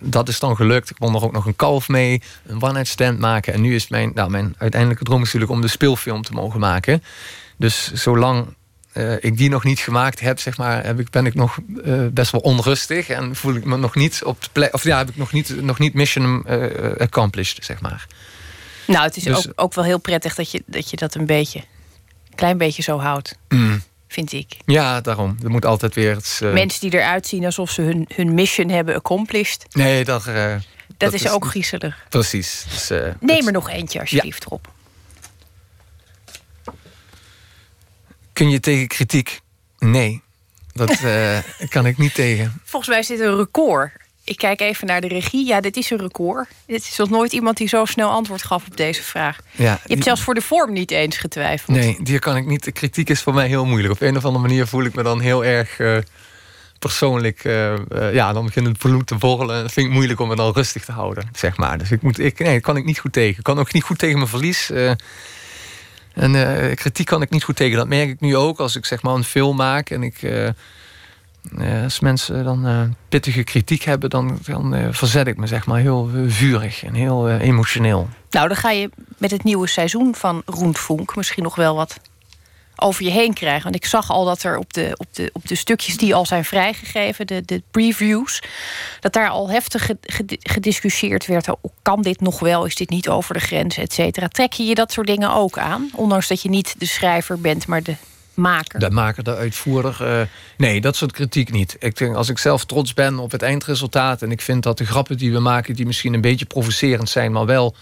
dat is dan gelukt. Ik kon er ook nog een kalf mee. Een one-night stand maken. En nu is mijn, nou, mijn uiteindelijke droom natuurlijk om de speelfilm te mogen maken. Dus zolang ik die nog niet gemaakt heb, zeg maar, heb ik, ben ik nog best wel onrustig. En voel ik me nog niet op de plek. Of ja, heb ik nog niet, nog niet mission accomplished, zeg maar. Nou, het is dus, ook, ook wel heel prettig dat je dat, je dat een beetje klein beetje zo houdt. Mm. Vind ik. Ja, daarom. Er moet altijd weer. Het, uh... Mensen die eruit zien alsof ze hun, hun mission hebben accomplished. Nee, dat. Uh, dat, dat, is, ook griezelig. Precies. Dus, uh, Neem dat... er nog eentje, alsjeblieft, ja. Rob. Kun je tegen kritiek? Nee. Dat kan ik niet tegen. Volgens mij is dit een record. Ik kijk even naar de regie. Ja, dit is een record. Dit is nog nooit iemand die zo snel antwoord gaf op deze vraag. Ja, je hebt zelfs voor de vorm niet eens getwijfeld. Nee, die kan ik niet. De kritiek is voor mij heel moeilijk. Op een of andere manier voel ik me dan heel erg uh, persoonlijk. Uh, uh, ja, dan begint het bloed te borrelen. Dat vind ik moeilijk om me dan rustig te houden, zeg maar. Dus ik moet, ik, nee, kan ik niet goed tegen. Ik kan ook niet goed tegen mijn verlies. en kritiek kan ik niet goed tegen. Dat merk ik nu ook als ik zeg maar een film maak en ik als mensen dan uh, pittige kritiek hebben, dan, dan uh, verzet ik me zeg maar heel vurig en heel emotioneel. Nou, dan ga je met het nieuwe seizoen van Roentfunk misschien nog wel wat over je heen krijgen. Want ik zag al dat er op de, op de, op de stukjes die al zijn vrijgegeven, de, de previews, dat daar al heftig gediscussieerd werd. Oh, kan dit nog wel? Is dit niet over de grens, et cetera? Trek je je dat soort dingen ook aan? Ondanks dat je niet de schrijver bent, maar de maker. De maker, de uitvoerder. Uh, nee, dat soort kritiek niet. Ik denk, als ik zelf trots ben op het eindresultaat... en ik vind dat de grappen die we maken... die misschien een beetje provocerend zijn... maar wel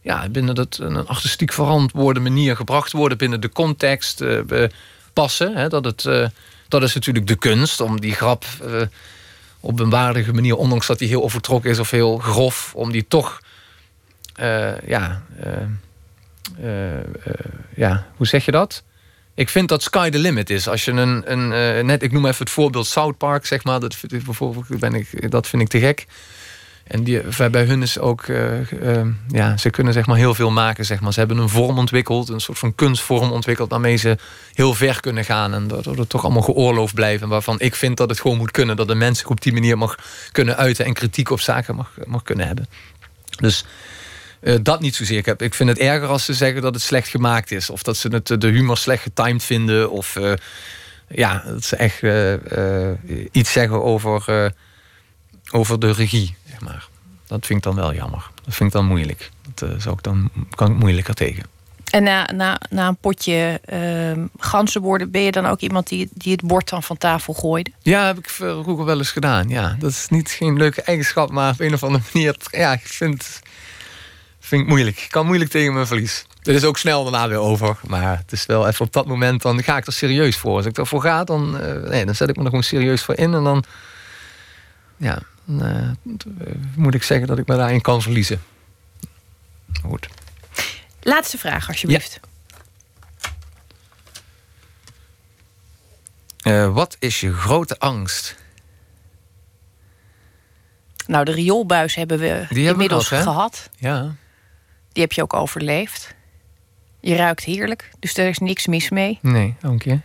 ja, binnen dat, een artistiek verantwoorde manier gebracht worden... binnen de context uh, passen. Hè, dat, het, uh, dat is natuurlijk de kunst om die grap... op een waardige manier, ondanks dat die heel overtrokken is... of heel grof, om die toch... ja, ja, hoe zeg je dat? Ik vind dat sky the limit is. Als je een, een uh, net, ik noem even het voorbeeld South Park, zeg maar. Dat, bijvoorbeeld, ben ik, dat vind ik te gek. En die, bij hun is ook, uh, uh, ja, ze kunnen zeg maar heel veel maken. Zeg maar. Ze hebben een vorm ontwikkeld, een soort van kunstvorm ontwikkeld, waarmee ze heel ver kunnen gaan. En dat het toch allemaal geoorloofd blijven. Waarvan ik vind dat het gewoon moet kunnen. Dat een mens zich op die manier mag kunnen uiten en kritiek op zaken mag, mag kunnen hebben. Dus uh, dat niet zozeer. Ik, heb, ik vind het erger als ze zeggen dat het slecht gemaakt is. Of dat ze het, de humor slecht getimed vinden. Of uh, ja, dat ze echt iets zeggen over, over de regie. Zeg maar. Dat vind ik dan wel jammer. Dat vind ik dan moeilijk. Dat zou ik dan, kan ik moeilijker tegen. En na, na, na een potje uh, ganzenborden ben je dan ook iemand die, die het bord dan van tafel gooide? Ja, heb ik vroeger wel eens gedaan. Ja, dat is niet geen leuke eigenschap, maar op een of andere manier. Ja, ik vind vind ik moeilijk. Ik kan moeilijk tegen mijn verlies. Het is ook snel daarna weer over. Maar het is wel even op dat moment, dan ga ik er serieus voor. Als ik ervoor ga, dan, uh, nee, dan zet ik me er gewoon serieus voor in. En dan, ja, dan, uh, moet ik zeggen dat ik me daarin kan verliezen. Goed. Laatste vraag, alsjeblieft. Ja. Uh, wat is je grote angst? Nou, de rioolbuis hebben we inmiddels gehad. Ja. Die heb je ook overleefd. Je ruikt heerlijk, dus er is niks mis mee. Nee, dank je.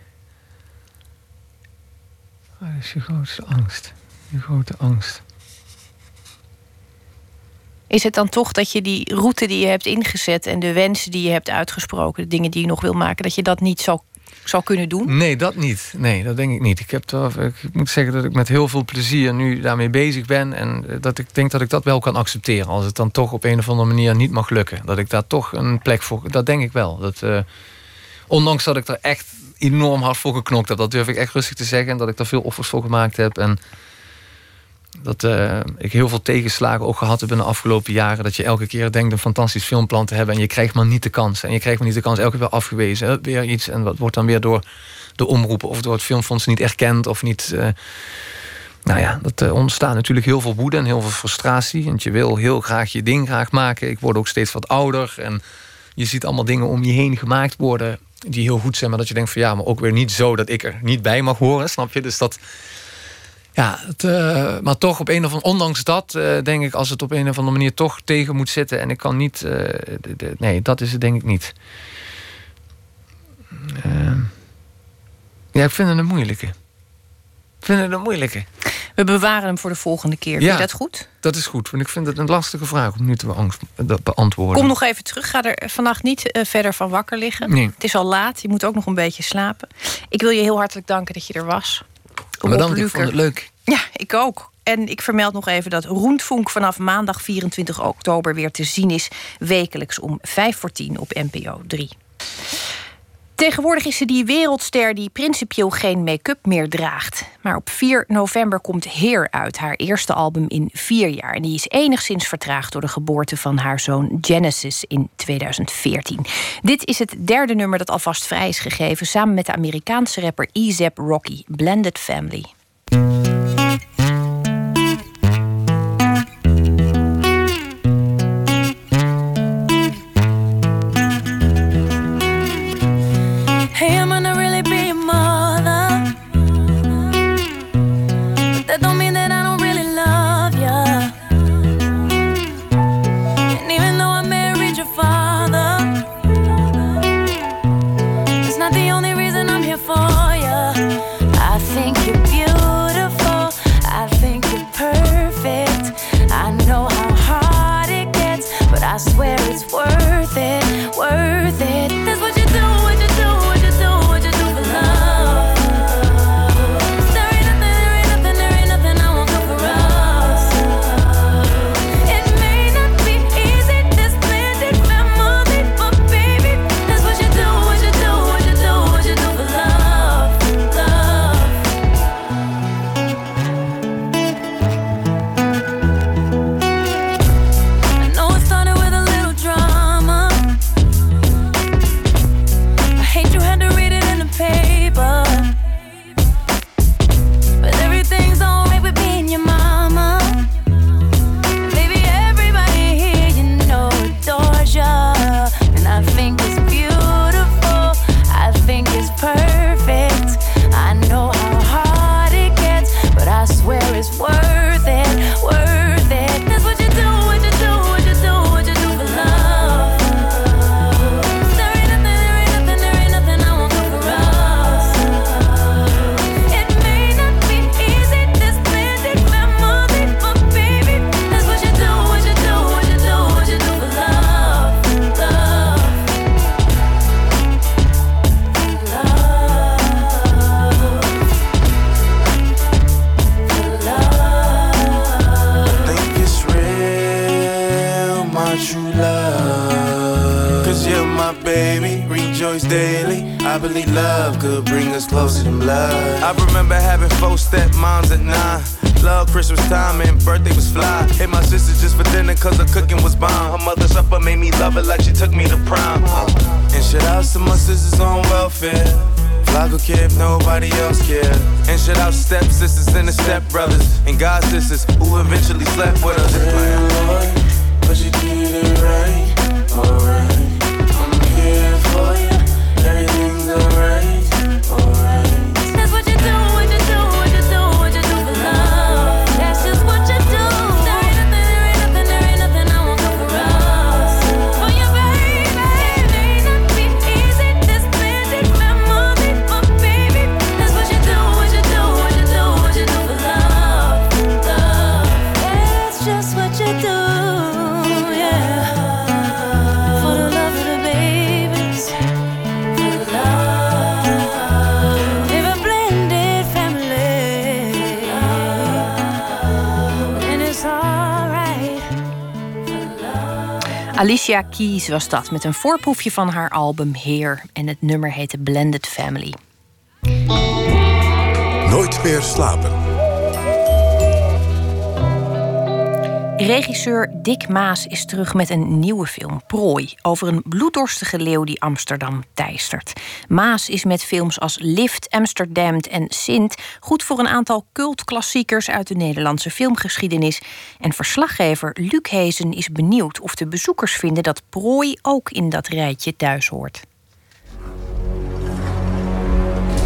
Wat is je grootste angst? Je grote angst. Is het dan toch dat je die route die je hebt ingezet en de wensen die je hebt uitgesproken, de dingen die je nog wil maken, dat je dat niet zo zou kunnen doen? Nee, dat niet. Nee, dat denk ik niet. Ik, heb ik moet zeggen dat ik met heel veel plezier nu daarmee bezig ben. En eh, dat ik denk dat ik dat wel kan accepteren. Als het dan toch op een of andere manier niet mag lukken. Dat ik daar toch een plek voor. Dat denk ik wel. Dat, uh, ondanks dat ik er echt enorm hard voor geknokt heb. Dat durf ik echt rustig te zeggen. En dat ik er veel offers voor gemaakt heb. En dat uh, ik heel veel tegenslagen ook gehad heb in de afgelopen jaren. Dat je elke keer denkt een fantastisch filmplan te hebben. En je krijgt maar niet de kans. En je krijgt maar niet de kans. Elke keer weer afgewezen. Weer iets. En dat wordt dan weer door de omroepen of door het filmfonds niet erkend. Of niet. Uh, nou ja, dat uh, ontstaat natuurlijk heel veel woede en heel veel frustratie. Want je wil heel graag je ding graag maken. Ik word ook steeds wat ouder. En je ziet allemaal dingen om je heen gemaakt worden. Die heel goed zijn. Maar dat je denkt van ja, maar ook weer niet zo dat ik er niet bij mag horen. Snap je? Dus dat ja, het, uh, maar toch op een of andere ondanks dat uh, denk ik, als het op een of andere manier toch tegen moet zitten en ik kan niet. Uh, de, de, nee, dat is het denk ik niet. ja, ik vind het een moeilijke. Ik vind het een moeilijke. We bewaren hem voor de volgende keer. Vind je dat goed? Dat is goed, want ik vind het een lastige vraag om nu te beantwoorden. Kom nog even terug. Ga er vannacht niet verder van wakker liggen. Nee. Het is al laat. Je moet ook nog een beetje slapen. Ik wil je heel hartelijk danken dat je er was. Bedankt, ik vond het leuk. Ja, ik ook. En ik vermeld nog even dat Roentvonk vanaf maandag 24 oktober weer te zien is. Wekelijks om 5 voor 10 op NPO 3. Tegenwoordig is ze die wereldster die principieel geen make-up meer draagt. Maar op 4 november komt Heer uit, haar eerste album in vier jaar. En die is enigszins vertraagd door de geboorte van haar zoon Genesis in 2014. Dit is het derde nummer dat alvast vrij is gegeven... samen met de Amerikaanse rapper E-Zap Rocky, Blended Family. Alicia Keys was dat met een voorproefje van haar album Heer. En het nummer heette Blended Family. Nooit meer slapen. Regisseur Dick Maas is terug met een nieuwe film, Prooi, over een bloeddorstige leeuw die Amsterdam teistert. Maas is met films als Lift, Amsterdam en Sint goed voor een aantal cultklassiekers uit de Nederlandse filmgeschiedenis. En verslaggever Luc Hezen is benieuwd of de bezoekers vinden dat Prooi ook in dat rijtje thuis hoort.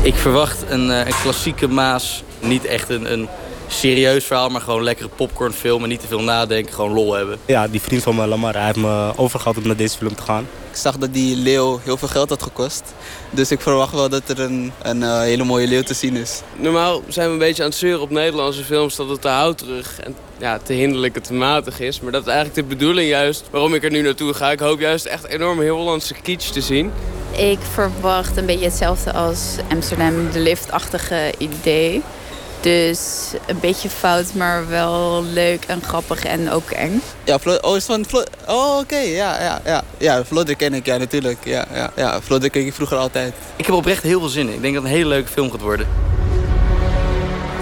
Ik verwacht een, eh, een klassieke Maas. Niet echt een, een serieus verhaal, maar gewoon lekkere popcornfilm. En niet te veel nadenken, gewoon lol hebben. Ja, die vriend van me, Lamar, hij heeft me overgehaald om naar deze film te gaan. Ik zag dat die leeuw heel veel geld had gekost. Dus ik verwacht wel dat er een, een eh, hele mooie leeuw te zien is. Normaal zijn we een beetje aan het zeuren op Nederlandse films dat het te houterig en ja, te hinderlijk en te matig is. Maar dat is eigenlijk de bedoeling juist waarom ik er nu naartoe ga. Ik hoop juist echt enorm heel Hollandse kitsch te zien. Ik verwacht een beetje hetzelfde als Amsterdam, de liftachtige idee. Dus een beetje fout, maar wel leuk en grappig en ook eng. Ja, Flo oh, is van Flo Oh, oké, ja, ja, ja. Ja, Flodder ken ik, ja, natuurlijk. Ja, ja, ja. Flodder keek ik vroeger altijd. Ik heb oprecht heel veel zin in. Ik denk dat het een hele leuke film gaat worden.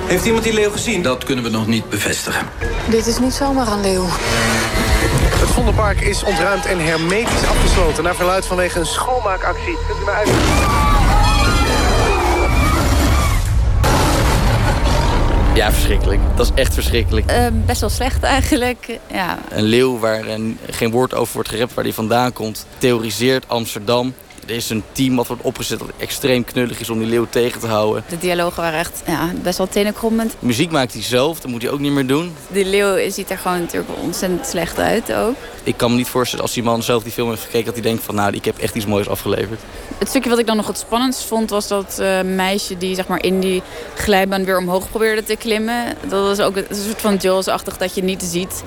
Heeft iemand die leeuw gezien? Dat kunnen we nog niet bevestigen. Dit is niet zomaar een leeuw. Het Vondelpark is ontruimd en hermetisch afgesloten... naar verluid vanwege een schoonmaakactie. Kunt u mij uit... Ja, verschrikkelijk. Dat is echt verschrikkelijk. Eh, best wel slecht eigenlijk. Ja. Een leeuw waar een, geen woord over wordt gerept waar die vandaan komt. Terroriseert Amsterdam. Er is een team wat wordt opgezet dat extreem knullig is om die leeuw tegen te houden. De dialogen waren echt ja, best wel tenenkrommend. Muziek maakt hij zelf, dat moet hij ook niet meer doen. Die leeuw ziet er gewoon natuurlijk ontzettend slecht uit ook. Ik kan me niet voorstellen als die man zelf die film heeft gekeken... dat hij denkt van nou, ik heb echt iets moois afgeleverd. Het stukje wat ik dan nog het spannendst vond... was dat eh, meisje die zeg maar, in die glijbaan weer omhoog probeerde te klimmen. Dat was ook een soort van Jaws-achtig dat je niet ziet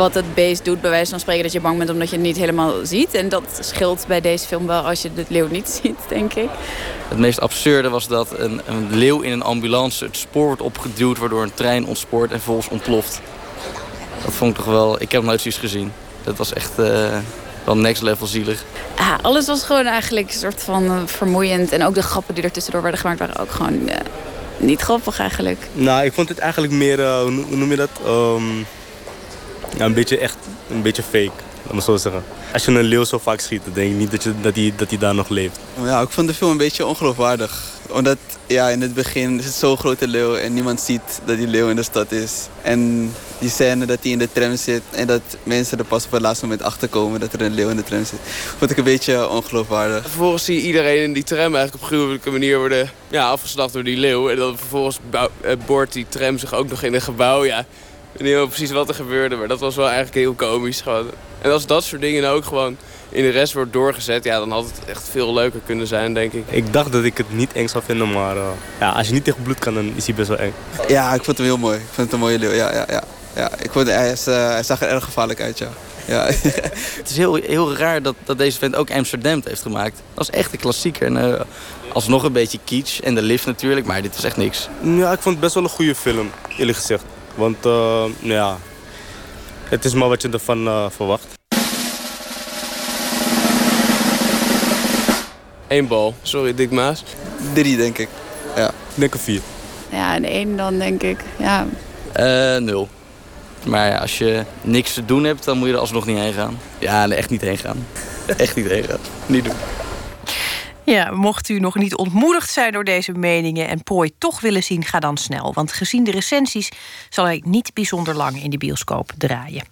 wat het beest doet. Bij wijze van spreken dat je bang bent omdat je het niet helemaal ziet. En dat scheelt bij deze film wel als je de leeuw niet ziet, denk ik. Het meest absurde was dat een, een leeuw in een ambulance het spoor wordt opgeduwd... waardoor een trein ontspoort en vervolgens ontploft. Dat vond ik toch wel... Ik heb nooit zoiets gezien. Dat was echt eh, wel next level zielig. Ja, alles was gewoon eigenlijk een soort van eh, vermoeiend. En ook de grappen die er tussendoor werden gemaakt waren ook gewoon eh, niet grappig eigenlijk. Nou, ik vond het eigenlijk meer, hoe hoe noem je dat? Ehm, ja, een beetje echt, een beetje fake, laat me zo zeggen. Als je een leeuw zo vaak schiet, dan denk ik niet dat hij dat die, dat die daar nog leeft. Ja, ik vond de film een beetje ongeloofwaardig. Omdat ja, in het begin is het zo'n grote leeuw en niemand ziet dat die leeuw in de stad is. En die scène dat hij in de tram zit en dat mensen er pas op het laatste moment achter komen dat er een leeuw in de tram zit. Vond ik een beetje ongeloofwaardig. Vervolgens zie je iedereen in die tram eigenlijk op gruwelijke manier worden ja, afgeslacht door die leeuw. En dan vervolgens bouw- eh, boort die tram zich ook nog in een gebouw. Ja, weet niet helemaal precies wat er gebeurde, maar dat was wel eigenlijk heel komisch gewoon. En als dat soort dingen nou ook gewoon in de rest wordt doorgezet, ja, dan had het echt veel leuker kunnen zijn, denk ik. Ik dacht dat ik het niet eng zou vinden, maar eh, ja, als je niet tegen bloed kan, dan is hij best wel eng. Ja, ik vond hem heel mooi. Ik vond het een mooie leeuw, ja, ja, ja. ja ik vond, hij, is, eh, hij zag er erg gevaarlijk uit, ja. ja. Het is heel, heel raar dat, dat deze vent ook Amsterdam heeft gemaakt. Dat is echt een klassieker. En eh, alsnog een beetje kitsch. En de lift natuurlijk, maar dit is echt niks. Ja, ik vond het best wel een goede film, eerlijk gezegd. Want eh, nou ja, het is maar wat je ervan eh, verwacht. Eén bal. Sorry, Dick Maas. Drie, denk ik. Ja. Ik denk een vier. Ja, een één dan denk ik. Ja, Eh, nul. Maar ja, als je niks te doen hebt, dan moet je er alsnog niet heen gaan. Ja, nee, echt niet heen gaan. echt niet heen gaan. Niet doen. Ja, mocht u nog niet ontmoedigd zijn door deze meningen en Prooi toch willen zien, ga dan snel. Want gezien de recensies zal hij niet bijzonder lang in de bioscoop draaien.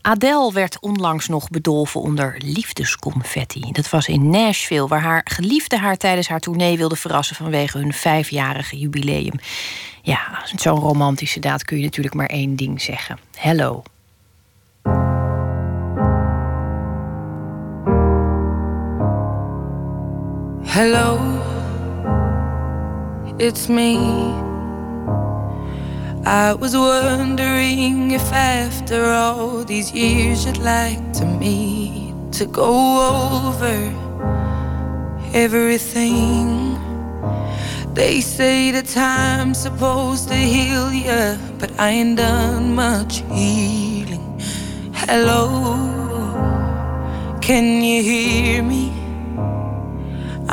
Adele werd onlangs nog bedolven onder liefdesconfetti. Dat was in Nashville, waar haar geliefde haar tijdens haar tournee wilde verrassen vanwege hun vijfjarige jubileum. Ja, zo'n romantische daad kun je natuurlijk maar één ding zeggen: hello. Hello, it's me. I was wondering if after all these years you'd like to meet to go over everything. They say the time's supposed to heal ya, but I ain't done much healing. Hello, can you hear me?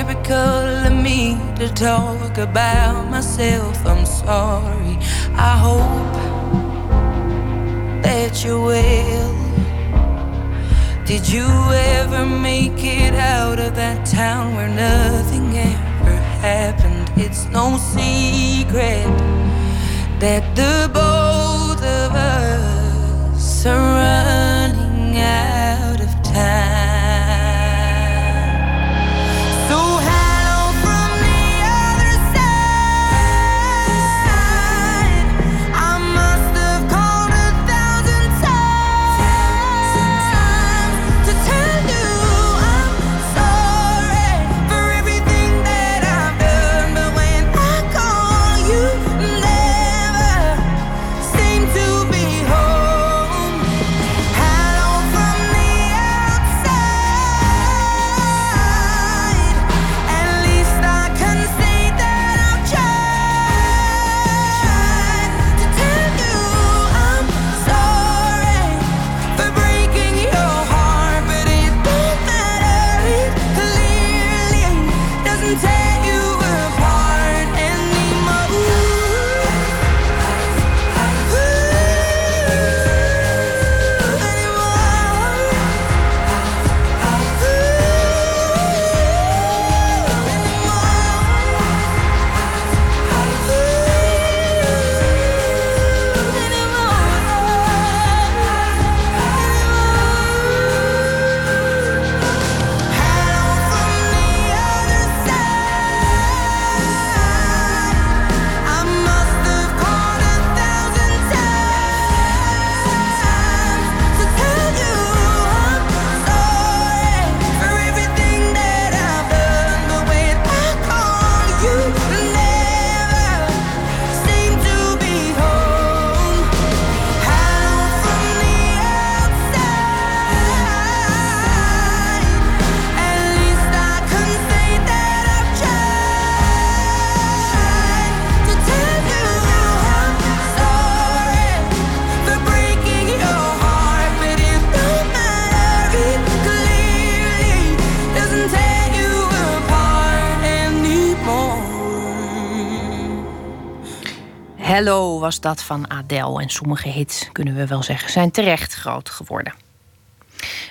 Typical of me to talk about myself. I'm sorry. I hope that you're well. Did you ever make it out of that town where nothing ever happened? It's no secret that the both of us are running out of time. take Was dat van Adele. En sommige hits, kunnen we wel zeggen, zijn terecht groot geworden.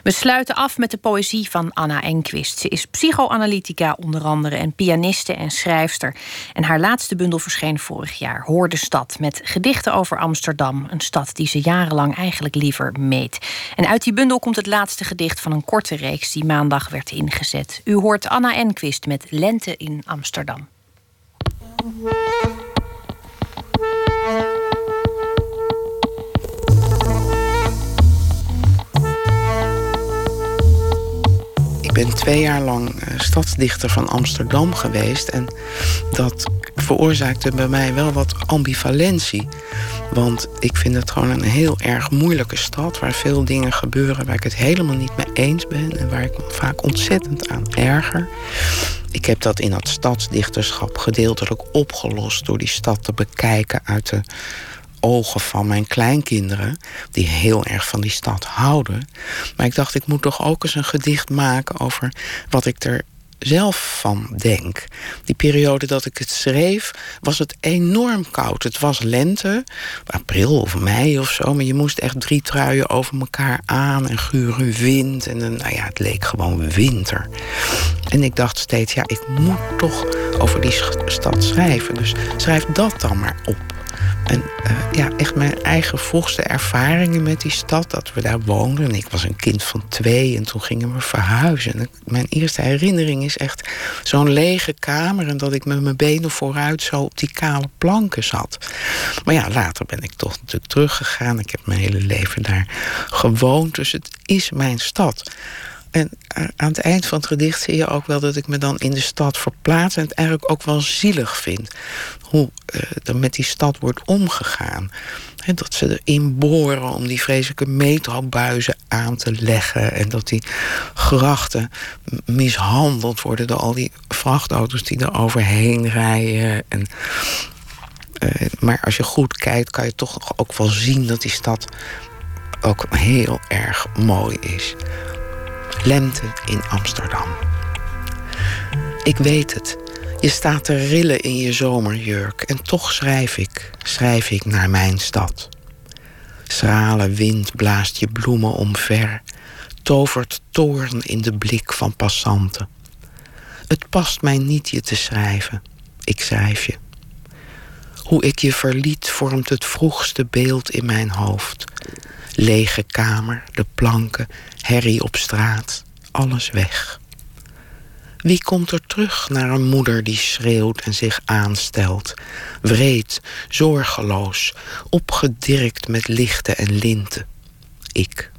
We sluiten af met de poëzie van Anna Enquist. Ze is psychoanalytica onder andere en pianiste en schrijfster. En haar laatste bundel verscheen vorig jaar, Hoor de Stad... met gedichten over Amsterdam, een stad die ze jarenlang eigenlijk liever meet. En uit die bundel komt het laatste gedicht van een korte reeks... die maandag werd ingezet. U hoort Anna Enquist met Lente in Amsterdam. Ben twee jaar lang eh, stadsdichter van Amsterdam geweest. En dat veroorzaakte bij mij wel wat ambivalentie. Want ik vind het gewoon een heel erg moeilijke stad... waar veel dingen gebeuren waar ik het helemaal niet mee eens ben... en waar ik me vaak ontzettend aan erger. Ik heb dat in dat stadsdichterschap gedeeltelijk opgelost... door die stad te bekijken uit de ogen van mijn kleinkinderen, die heel erg van die stad houden. Maar ik dacht, ik moet toch ook eens een gedicht maken over wat ik er zelf van denk. Die periode dat ik het schreef, was het enorm koud. Het was lente, april of mei of zo, maar je moest echt drie truien over elkaar aan en gure wind. En dan, nou ja, het leek gewoon winter. En ik dacht steeds, ja, ik moet toch over die stad schrijven. Dus schrijf dat dan maar op. En uh, ja, echt mijn eigen vroegste ervaringen met die stad, dat we daar woonden. En ik was een kind van twee en toen gingen we verhuizen. En mijn eerste herinnering is echt zo'n lege kamer en dat ik met mijn benen vooruit zo op die kale planken zat. Maar ja, later ben ik toch natuurlijk teruggegaan. Ik heb mijn hele leven daar gewoond, dus het is mijn stad. En aan het eind van het gedicht zie je ook wel dat ik me dan in de stad verplaats en het eigenlijk ook wel zielig vind. Hoe uh, er met die stad wordt omgegaan. He, dat ze erin boren om die vreselijke metrobuizen aan te leggen. En dat die grachten mishandeld worden door al die vrachtauto's die er overheen rijden. En, uh, maar als je goed kijkt, kan je toch ook wel zien dat die stad ook heel erg mooi is. Lente in Amsterdam. Ik weet het. Je staat te rillen in je zomerjurk en toch schrijf ik, schrijf ik naar mijn stad. Schrale wind blaast je bloemen omver, tovert toorn in de blik van passanten. Het past mij niet je te schrijven, ik schrijf je. Hoe ik je verliet vormt het vroegste beeld in mijn hoofd. Lege kamer, de planken, herrie op straat, alles weg. Wie komt er terug naar een moeder die schreeuwt en zich aanstelt? Wreed, zorgeloos, opgedirkt met lichten en linten. Ik.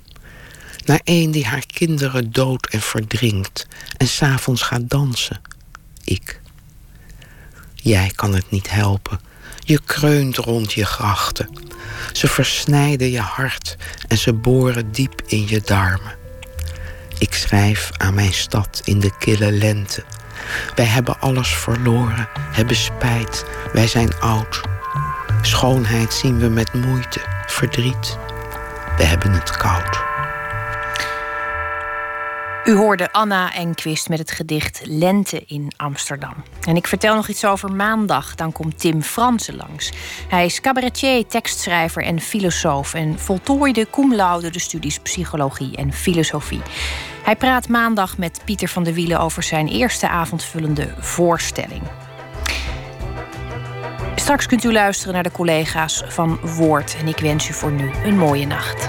Naar een die haar kinderen dood en verdrinkt en s'avonds gaat dansen. Ik. Jij kan het niet helpen. Je kreunt rond je grachten. Ze versnijden je hart en ze boren diep in je darmen. Ik schrijf aan mijn stad in de kille lente. Wij hebben alles verloren, hebben spijt, wij zijn oud. Schoonheid zien we met moeite, verdriet. We hebben het koud. U hoorde Anna Enquist met het gedicht Lente in Amsterdam. En ik vertel nog iets over maandag. Dan komt Tim Fransen langs. Hij is cabaretier, tekstschrijver en filosoof... en voltooide cum laude de studies psychologie en filosofie. Hij praat maandag met Pieter van der Wielen... over zijn eerste avondvullende voorstelling. Straks kunt u luisteren naar de collega's van Woord. En ik wens u voor nu een mooie nacht.